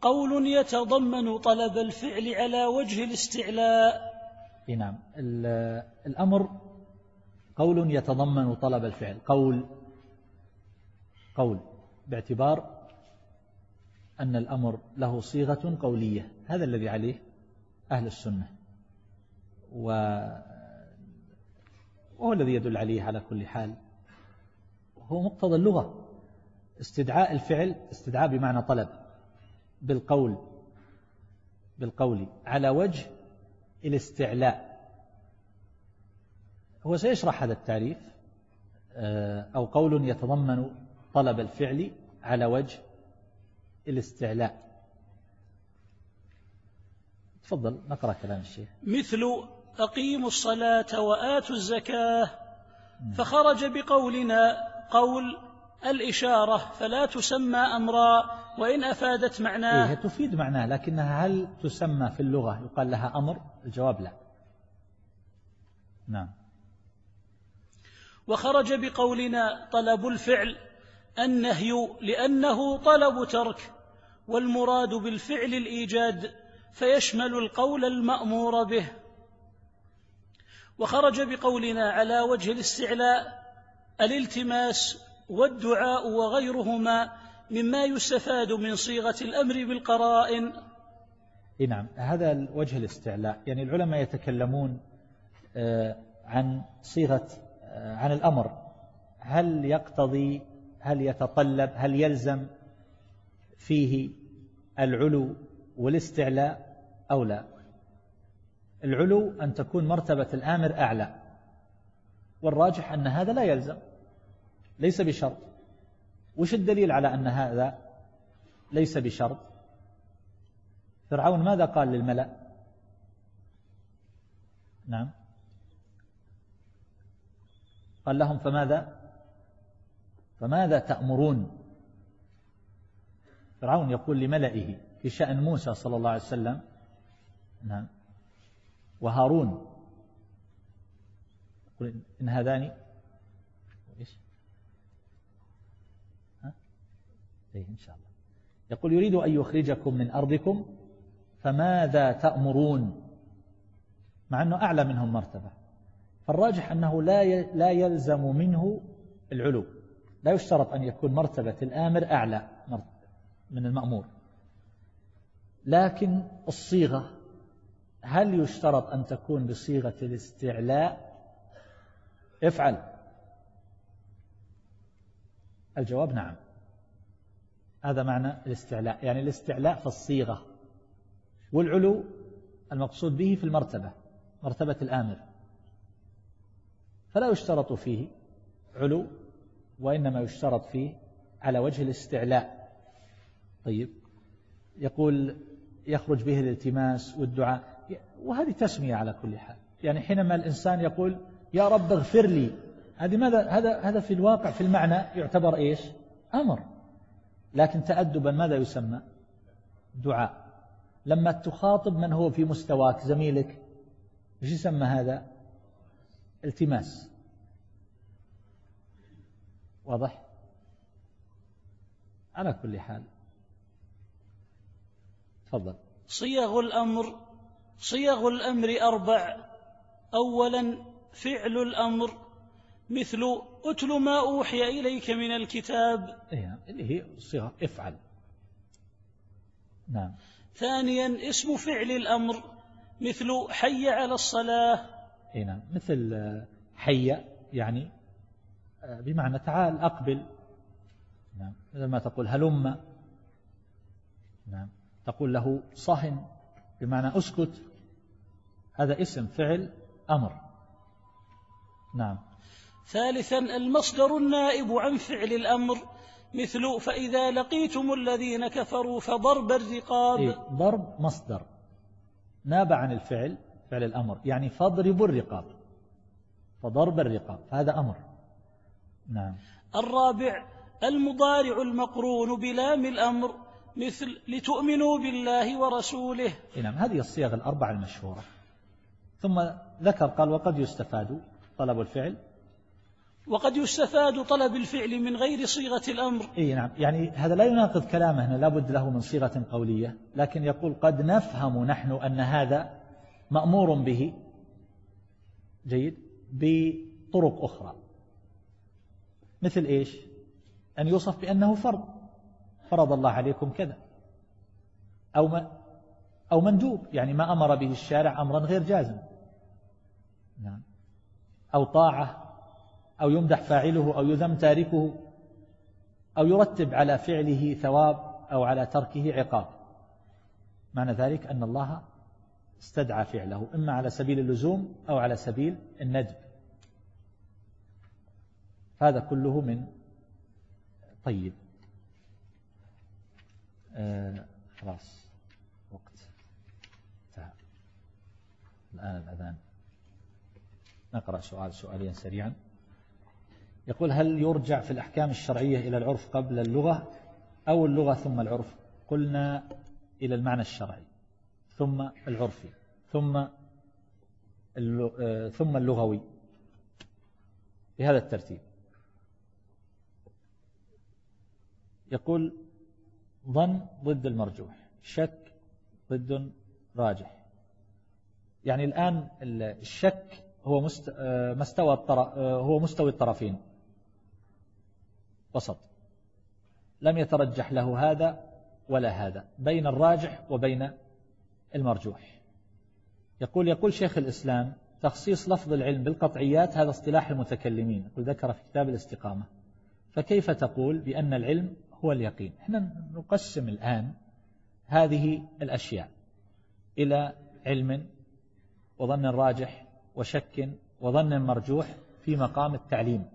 قول يتضمن طلب الفعل على وجه الاستعلاء. نعم. الأمر قول يتضمن طلب الفعل. قول قول باعتبار أن الأمر له صيغة قولية. هذا الذي عليه أهل السنة. وهو الذي يدل عليه على كل حال. هو مقتضى اللغة. استدعاء الفعل استدعاء بمعنى طلب. بالقول بالقول على وجه الاستعلاء. هو سيشرح هذا التعريف آه، أو قول يتضمن طلب الفعل على وجه الاستعلاء. تفضل نقرأ كلام الشيخ. مثل أقيموا الصلاة وآتوا الزكاة فخرج بقولنا قول الإشارة فلا تسمى أمرا وإن أفادت معناه إيه تفيد معناه لكنها هل تسمى في اللغة؟ يقال لها أمر الجواب لا. نعم. وخرج بقولنا طلب الفعل النهي لأنه طلب ترك والمراد بالفعل الإيجاد فيشمل القول المأمور به. وخرج بقولنا على وجه الاستعلاء الالتماس والدعاء وغيرهما مما يستفاد من صيغة الأمر بالقرائن. نعم هذا وجه الاستعلاء. يعني العلماء يتكلمون آه، عن صيغة آه، عن الأمر. هل يقتضي هل يتطلب هل يلزم فيه العلو والاستعلاء أو لا؟ العلو أن تكون مرتبة الآمر أعلى. والراجح أن هذا لا يلزم ليس بشرط. وش الدليل على أن هذا ليس بشرط؟ فرعون ماذا قال للملأ؟ نعم. قال لهم فماذا؟ فماذا تأمرون؟ فرعون يقول لملئه في شأن موسى صلى الله عليه وسلم نعم وهارون يقول إن هذان إيش؟ ها؟ إيه إن شاء الله. يقول يريد أن يخرجكم من أرضكم فماذا تأمرون؟ مع أنه أعلى منهم مرتبة. فالراجح أنه لا لا يلزم منه العلو. لا يشترط أن يكون مرتبة الآمر أعلى من المأمور. لكن الصيغة هل يشترط أن تكون بصيغة الاستعلاء؟ افعل. الجواب نعم. هذا معنى الاستعلاء يعني الاستعلاء في الصيغة. والعلو المقصود به في المرتبة مرتبة الآمر. فلا يشترط فيه علو وإنما يشترط فيه على وجه الاستعلاء. طيب. يقول يخرج به الالتماس والدعاء وهذه تسمية على كل حال. يعني حينما الإنسان يقول يا رب اغفر لي هذه ماذا هذا هذا في الواقع في المعنى يعتبر إيش؟ أمر لكن تأدبا ماذا يسمى؟ دعاء لما تخاطب من هو في مستواك زميلك إيش يسمى هذا؟ التماس واضح؟ على كل حال تفضل صيغ الأمر صيغ الأمر أربع أولا فعل الأمر مثل أتل ما أوحي إليك من الكتاب. إيه اللي هي صيغة افعل. نعم. ثانيا اسم فعل الأمر مثل حي على الصلاة. إيه نعم. مثل حي يعني آه، بمعنى تعال أقبل. نعم. مثل ما تقول هلم. نعم. تقول له صهن بمعنى أسكت. هذا اسم فعل أمر. نعم. ثالثا المصدر النائب عن فعل الأمر مثل فإذا لقيتم الذين كفروا فضرب الرقاب. إيه ضرب مصدر. ناب عن الفعل فعل الأمر. يعني فاضربوا الرقاب. فضرب الرقاب. فهذا أمر. نعم. الرابع المضارع المقرون بلام الأمر مثل لتؤمنوا بالله ورسوله. نعم. هذه الصيغ الأربعة المشهورة. ثم ذكر قال وقد يستفاد. طلب الفعل؟ وقد يستفاد طلب الفعل من غير صيغة الأمر. أي نعم. يعني هذا لا يناقض كلامه هنا لابد له من صيغة قولية. لكن يقول قد نفهم نحن أن هذا مأمور به. جيد. بطرق أخرى. مثل إيش؟ أن يوصف بأنه فرض. فرض الله عليكم كذا. أو ما أو مندوب. يعني ما أمر به الشارع أمرا غير جازم. نعم. أو طاعة أو يمدح فاعله أو يذم تاركه أو يرتب على فعله ثواب أو على تركه عقاب. معنى ذلك أن الله استدعى فعله إما على سبيل اللزوم أو على سبيل الندب. هذا كله من طيب. آه خلاص وقت. انتهى الآن الأذان. نقرأ سؤال سؤالين سريعا. يقول هل يرجع في الأحكام الشرعية إلى العرف قبل اللغة أو اللغة ثم العرف؟ قلنا إلى المعنى الشرعي. ثم العرفي. ثم آه، ثم اللغوي. بهذا الترتيب. يقول ظن ضد المرجوح شك ضد راجح. يعني الآن الشك هو آه، مستوى آه، هو مستوي الطرفين. وسط. لم يترجح له هذا ولا هذا. بين الراجح وبين المرجوح. يقول يقول شيخ الإسلام تخصيص لفظ العلم بالقطعيات هذا اصطلاح المتكلمين. يقول ذكر في كتاب الاستقامة. فكيف تقول بأن العلم هو اليقين؟ إحنا نقسم الآن هذه الأشياء إلى علم وظن راجح وشك وظن مرجوح في مقام التعليم.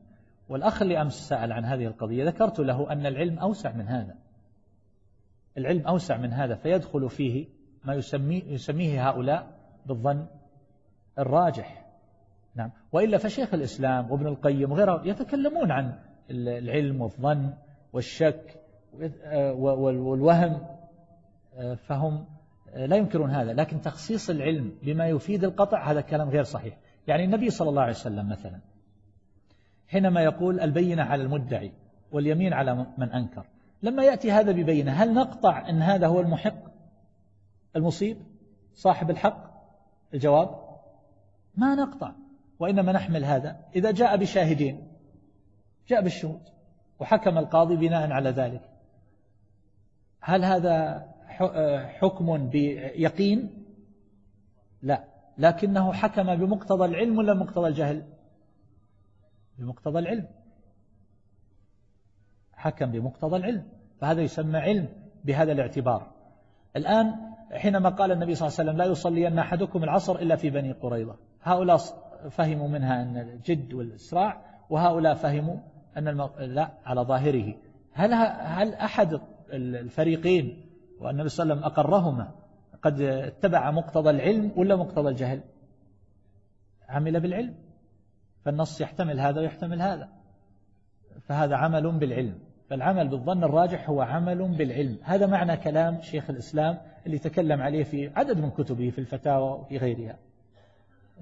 والأخ اللي أمس سأل عن هذه القضية ذكرت له أن العلم أوسع من هذا. العلم أوسع من هذا فيدخل فيه ما يسميه, يسميه هؤلاء بالظن الراجح. نعم. وإلا فشيخ الإسلام وابن القيم وغيره يتكلمون عن العلم والظن والشك والوهم فهم لا ينكرون هذا لكن تخصيص العلم بما يفيد القطع هذا كلام غير صحيح. يعني النبي صلى الله عليه وسلم مثلا حينما يقول البينة على المدعي واليمين على من أنكر لما يأتي هذا ببينة هل نقطع أن هذا هو المحق؟ المصيب؟ صاحب الحق؟ الجواب؟ ما نقطع وإنما نحمل هذا. إذا جاء بشاهدين جاء بالشهود وحكم القاضي بناء على ذلك هل هذا حكم بيقين؟ لا. لكنه حكم بمقتضى العلم ولا مقتضى الجهل؟ بمقتضى العلم. حكم بمقتضى العلم. فهذا يسمى علم بهذا الاعتبار. الآن حينما قال النبي صلى الله عليه وسلم لا يصلين أحدكم العصر إلا في بني قريظة. هؤلاء فهموا منها أن الجد والإسراع وهؤلاء فهموا أن الم... لا على ظاهره. هل هل أحد الفريقين والنبي صلى الله عليه وسلم أقرهما. قد اتبع مقتضى العلم ولا مقتضى الجهل. عمل بالعلم. فالنص يحتمل هذا ويحتمل هذا. فهذا عمل بالعلم. فالعمل بالظن الراجح هو عمل بالعلم. هذا معنى كلام شيخ الإسلام اللي تكلم عليه في عدد من كتبه في الفتاوى وفي غيرها.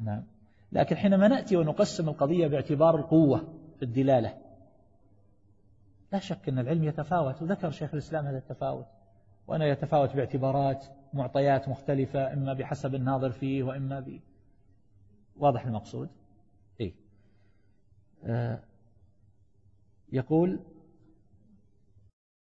نعم. لكن حينما نأتي ونقسم القضية باعتبار القوة في الدلالة لا شك أن العلم يتفاوت. وذكر شيخ الإسلام هذا التفاوت. وأنه يتفاوت باعتبارات معطيات مختلفة إما بحسب الناظر فيه وإما ب واضح المقصود إيه؟ آه يقول